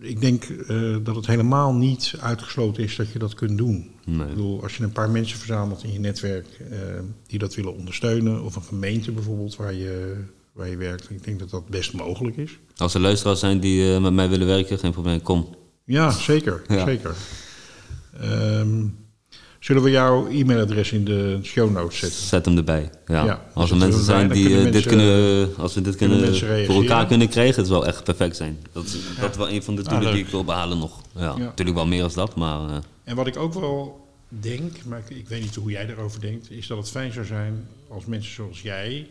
Ik denk eh, dat het helemaal niet uitgesloten is dat je dat kunt doen. Nee. Ik bedoel, als je een paar mensen verzamelt in je netwerk eh, die dat willen ondersteunen, of een gemeente bijvoorbeeld waar je, waar je werkt, ik denk dat dat best mogelijk is. Als er luisteraars zijn die eh, met mij willen werken, geen probleem, kom. Ja, zeker. Ja. zeker. Ehm, zullen we jouw e-mailadres in de show notes zetten? Zet hem erbij. Ja. Ja, als er mensen zijn die kunnen eh, dit kunnen, als we dit kunnen voor elkaar kunnen krijgen, het zou echt perfect zijn. Dat is, dat is wel een van de doelen leuk. die ik wil behalen nog. Ja. Natuurlijk wel meer als dat, maar eh, En wat ik ook wel denk, maar ik, ik weet niet hoe jij daarover denkt, is dat het fijn zou zijn als mensen zoals jij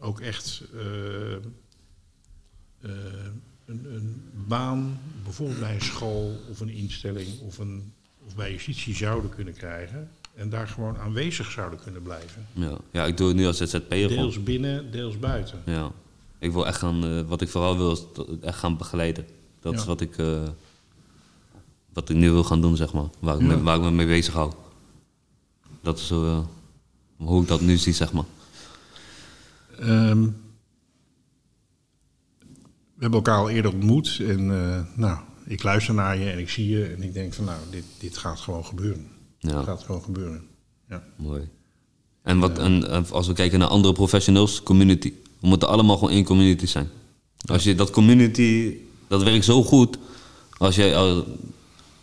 ook echt eh, eh, een, een baan, bijvoorbeeld bij een school of een instelling of, een, of bij justitie zouden kunnen krijgen. En daar gewoon aanwezig zouden kunnen blijven. ja. ja, ik doe het nu als ZZP'er. Deels binnen, deels buiten. Ja. Ik wil echt gaan, eh, wat ik vooral wil, is echt gaan begeleiden. Dat is wat ik, wat ik nu wil gaan doen, zeg maar. Waar ik, me, waar ik me mee bezig hou. Dat is hoe ik dat nu zie, zeg maar. Ehm, we hebben elkaar al eerder ontmoet. En eh, nou, ik luister naar je en ik zie je. En ik denk van nou, dit, dit gaat gewoon gebeuren. Ja. Het gaat gewoon gebeuren. Ja. Mooi. En, wat, en eh, als we kijken naar andere professionals, community. We moeten allemaal gewoon één community zijn. Als je dat community, dat werkt zo goed. Als jij, al-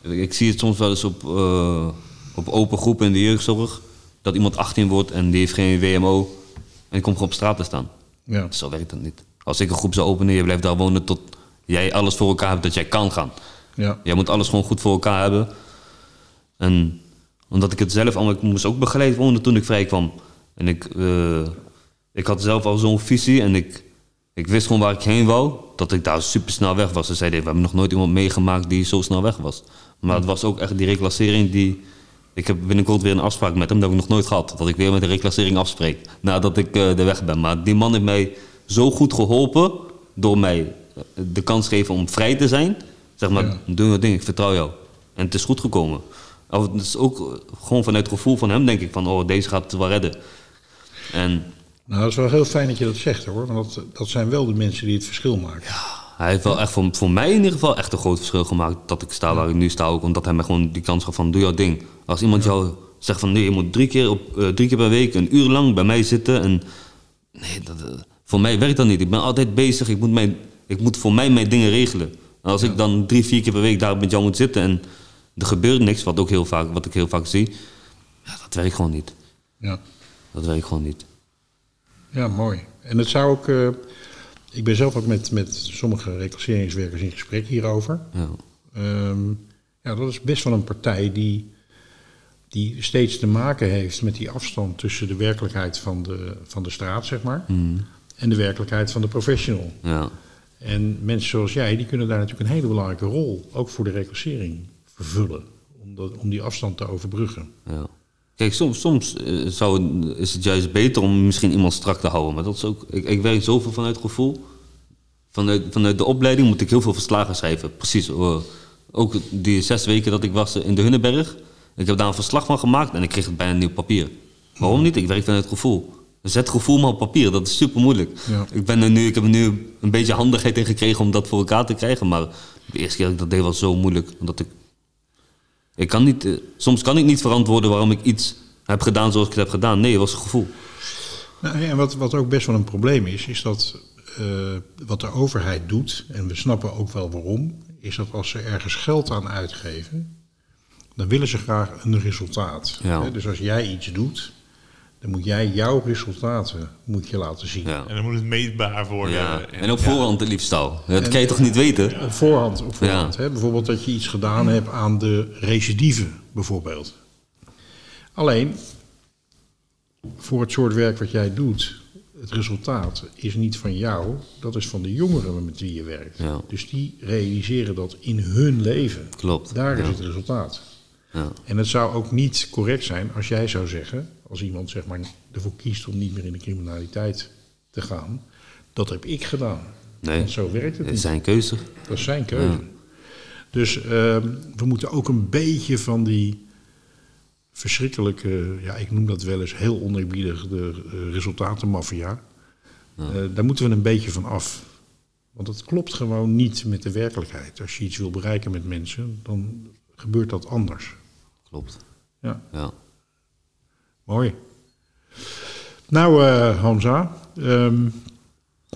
ik zie het soms wel eens op, eh, op open groepen in de jeugdzorg. Dat iemand 18 wordt en die heeft geen WMO. En die komt gewoon op straat te staan. Ja. Zo werkt dat niet. Als ik een groep zou openen, je blijft daar wonen tot jij alles voor elkaar hebt dat jij kan gaan. Ja. Jij moet alles gewoon goed voor elkaar hebben. En omdat ik het zelf allemaal, ik moest ook begeleid wonen toen ik vrij kwam. En ik, eh, ik had zelf al zo'n visie en ik, ik wist gewoon waar ik heen wou. Dat ik daar super snel weg was. Ze zeiden, we hebben nog nooit iemand meegemaakt die zo snel weg was. Maar het was ook echt die reclassering die... Ik heb binnenkort weer een afspraak met hem, dat heb ik nog nooit gehad. Dat ik weer met de reclassering afspreek, nadat ik eh de weg ben. Maar die man heeft mij zo goed geholpen door mij eh, de kans te geven om vrij te zijn. Zeg maar, Ja. doe je ding, ik vertrouw jou. En het is goed gekomen. Of Het is ook eh, gewoon vanuit het gevoel van hem, denk ik, van oh, deze gaat het wel redden. En Nou, dat is wel heel fijn dat je dat zegt hoor. Want dat, dat zijn wel de mensen die het verschil maken. hij heeft wel echt voor, voor mij in ieder geval echt een groot verschil gemaakt dat ik sta waar ik nu sta. Ook omdat hij mij gewoon die kans gaf van doe jouw ding. Als iemand jou zegt van nee, je moet drie keer, op, eh, drie keer per week een uur lang bij mij zitten. En nee, dat, eh, voor mij werkt dat niet. Ik ben altijd bezig. Ik moet, mijn, ik moet voor mij mijn dingen regelen. En als ik dan drie, vier keer per week daar met jou moet zitten en er gebeurt niks, wat, ook heel vaak, wat ik heel vaak zie, ja, dat werkt gewoon niet. Ja. Dat werkt gewoon niet. Ja, mooi. En het zou ook. eh, ik ben zelf ook met, met sommige reclasseringswerkers in gesprek hierover. Ja. Ehm, ja, dat is best wel een partij die, die steeds te maken heeft met die afstand tussen de werkelijkheid van de, van de straat, zeg maar, en de werkelijkheid van de professional. Ja. En mensen zoals jij, die kunnen daar natuurlijk een hele belangrijke rol, ook voor de reclassering, vervullen. Om, dat, om die afstand te overbruggen. Ja. Kijk, soms, soms eh, zou, het- is het juist beter om misschien iemand strak te houden. Maar dat is ook, ik, ik werk zoveel vanuit gevoel. Vanuit, vanuit de opleiding moet ik heel veel verslagen schrijven. Precies. ook die zes weken dat ik was in de Hunneberg. Ik heb daar een verslag van gemaakt en ik kreeg het bijna nieuw papier. Waarom niet? Ik werk vanuit gevoel. Zet gevoel maar op papier, dat is super moeilijk. Ja. Ik, ben er nu, ik heb er nu een beetje handigheid in gekregen om dat voor elkaar te krijgen. Maar de eerste keer dat ik dat deed was zo moeilijk. Omdat ik ik kan niet, eh, soms kan ik niet verantwoorden waarom ik iets heb gedaan zoals ik het heb gedaan. Nee, het was een gevoel. Nou, ja, en wat, wat ook best wel een probleem is, is dat eh, wat de overheid doet, en we snappen ook wel waarom, is dat als ze ergens geld aan uitgeven, dan willen ze graag een resultaat. Ja. Hè, Dus als jij iets doet, dan moet jij jouw resultaten moet je laten zien. Ja. En dan moet het meetbaar worden. Ja. En op voorhand het liefst al. Dat kan je toch niet weten? Op voorhand, op voorhand. Ja. Hè? Bijvoorbeeld dat je iets gedaan hebt aan de recidive, bijvoorbeeld. Alleen, voor het soort werk wat jij doet, het resultaat is niet van jou, dat is van de jongeren met wie je werkt. Ja. Dus die realiseren dat in hun leven. Klopt, Daar is het resultaat. Ja. En het zou ook niet correct zijn als jij zou zeggen, als iemand zeg maar ervoor kiest om niet meer in de criminaliteit te gaan, dat heb ik gedaan. Nee, Want zo werkt het het niet. is zijn keuze. Dat is zijn keuze. Dus ehm, we moeten ook een beetje van die verschrikkelijke, ja, ik noem dat wel eens heel oneerbiedig, de eh, resultatenmafia. Eh, daar moeten we een beetje van af. Want het klopt gewoon niet met de werkelijkheid. Als je iets wil bereiken met mensen, dan gebeurt dat anders. Klopt. Ja, Ja. mooi. Nou, eh Hamza, ehm,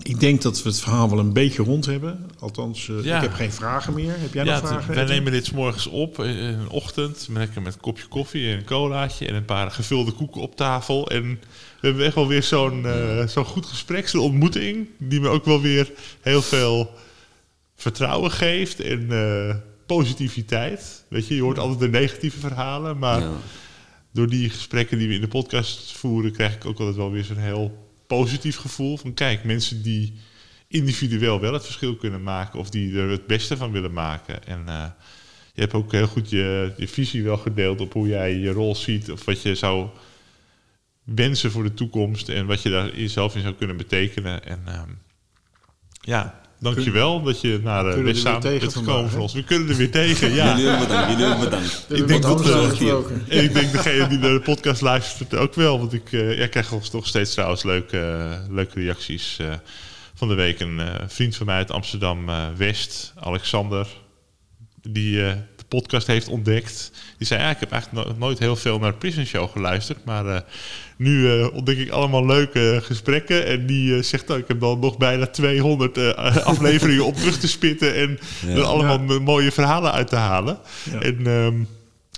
ik denk dat we het verhaal wel een beetje rond hebben. Althans, eh, Ja. ik heb geen vragen meer. Heb jij Ja, nog vragen? wij nemen dit 's morgens op eh, in een ochtend. Lekker met een kopje koffie en een colaatje en een paar gevulde koeken op tafel. En we hebben echt wel weer zo'n eh, zo'n goed gesprek, zo'n ontmoeting. Die me ook wel weer heel veel vertrouwen geeft en eh, positiviteit. Weet je, je hoort altijd de negatieve verhalen. Maar Ja. door die gesprekken die we in de podcast voeren, krijg ik ook altijd wel weer zo'n heel positief gevoel. Van kijk, mensen die individueel wel het verschil kunnen maken of die er het beste van willen maken. En eh, je hebt ook heel goed je, je visie wel gedeeld op hoe jij je rol ziet of wat je zou wensen voor de toekomst en wat je daar zelf in zou kunnen betekenen. En ehm, ja, dankjewel dat je naar uh, weer Westzaan tegen bent gekomen voor ons. We kunnen er weer tegen, ja. Jullie bedankt, jullie bedankt. Ik denk dat, Hamza eh. En ik denk degene die naar de podcast luistert ook wel. Want ik eh, ja, krijg nog- nog steeds trouwens leuke, eh, leuke reacties eh, van de week. Een eh, vriend van mij uit Amsterdam-West, Alexander, die eh, podcast heeft ontdekt. Die zei, ja, ik heb eigenlijk no- nooit heel veel naar de Prison Show geluisterd. Maar eh, nu eh, ontdek ik allemaal leuke gesprekken. En die eh, zegt, oh, ik heb dan nog bijna 200 eh, afleveringen om terug te spitten. En er allemaal mooie verhalen uit te halen. Ja. En, ehm,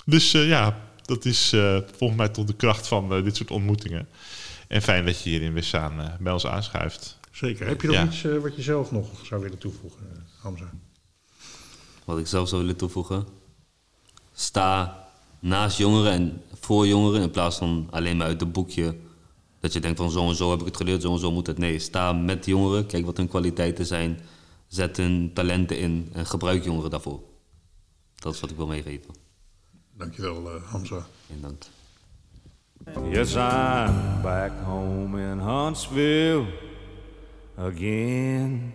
dus eh, ja, dat is eh, volgens mij tot de kracht van eh, dit soort ontmoetingen. En fijn dat je hier in Wissaan eh, bij ons aanschuift. Zeker. Heb je nog Ja. iets eh, wat je zelf nog zou willen toevoegen, eh, Hamza? Wat ik zelf zou willen toevoegen. Sta naast jongeren en voor jongeren in plaats van alleen maar uit het boekje. Dat je denkt van zo en zo heb ik het geleerd, zo en zo moet het. Nee, sta met jongeren, kijk wat hun kwaliteiten zijn. Zet hun talenten in en gebruik jongeren daarvoor. Dat is wat ik wil meegeven. Dankjewel, eh Hamza. En dank. Yes, I'm back home in Huntsville again.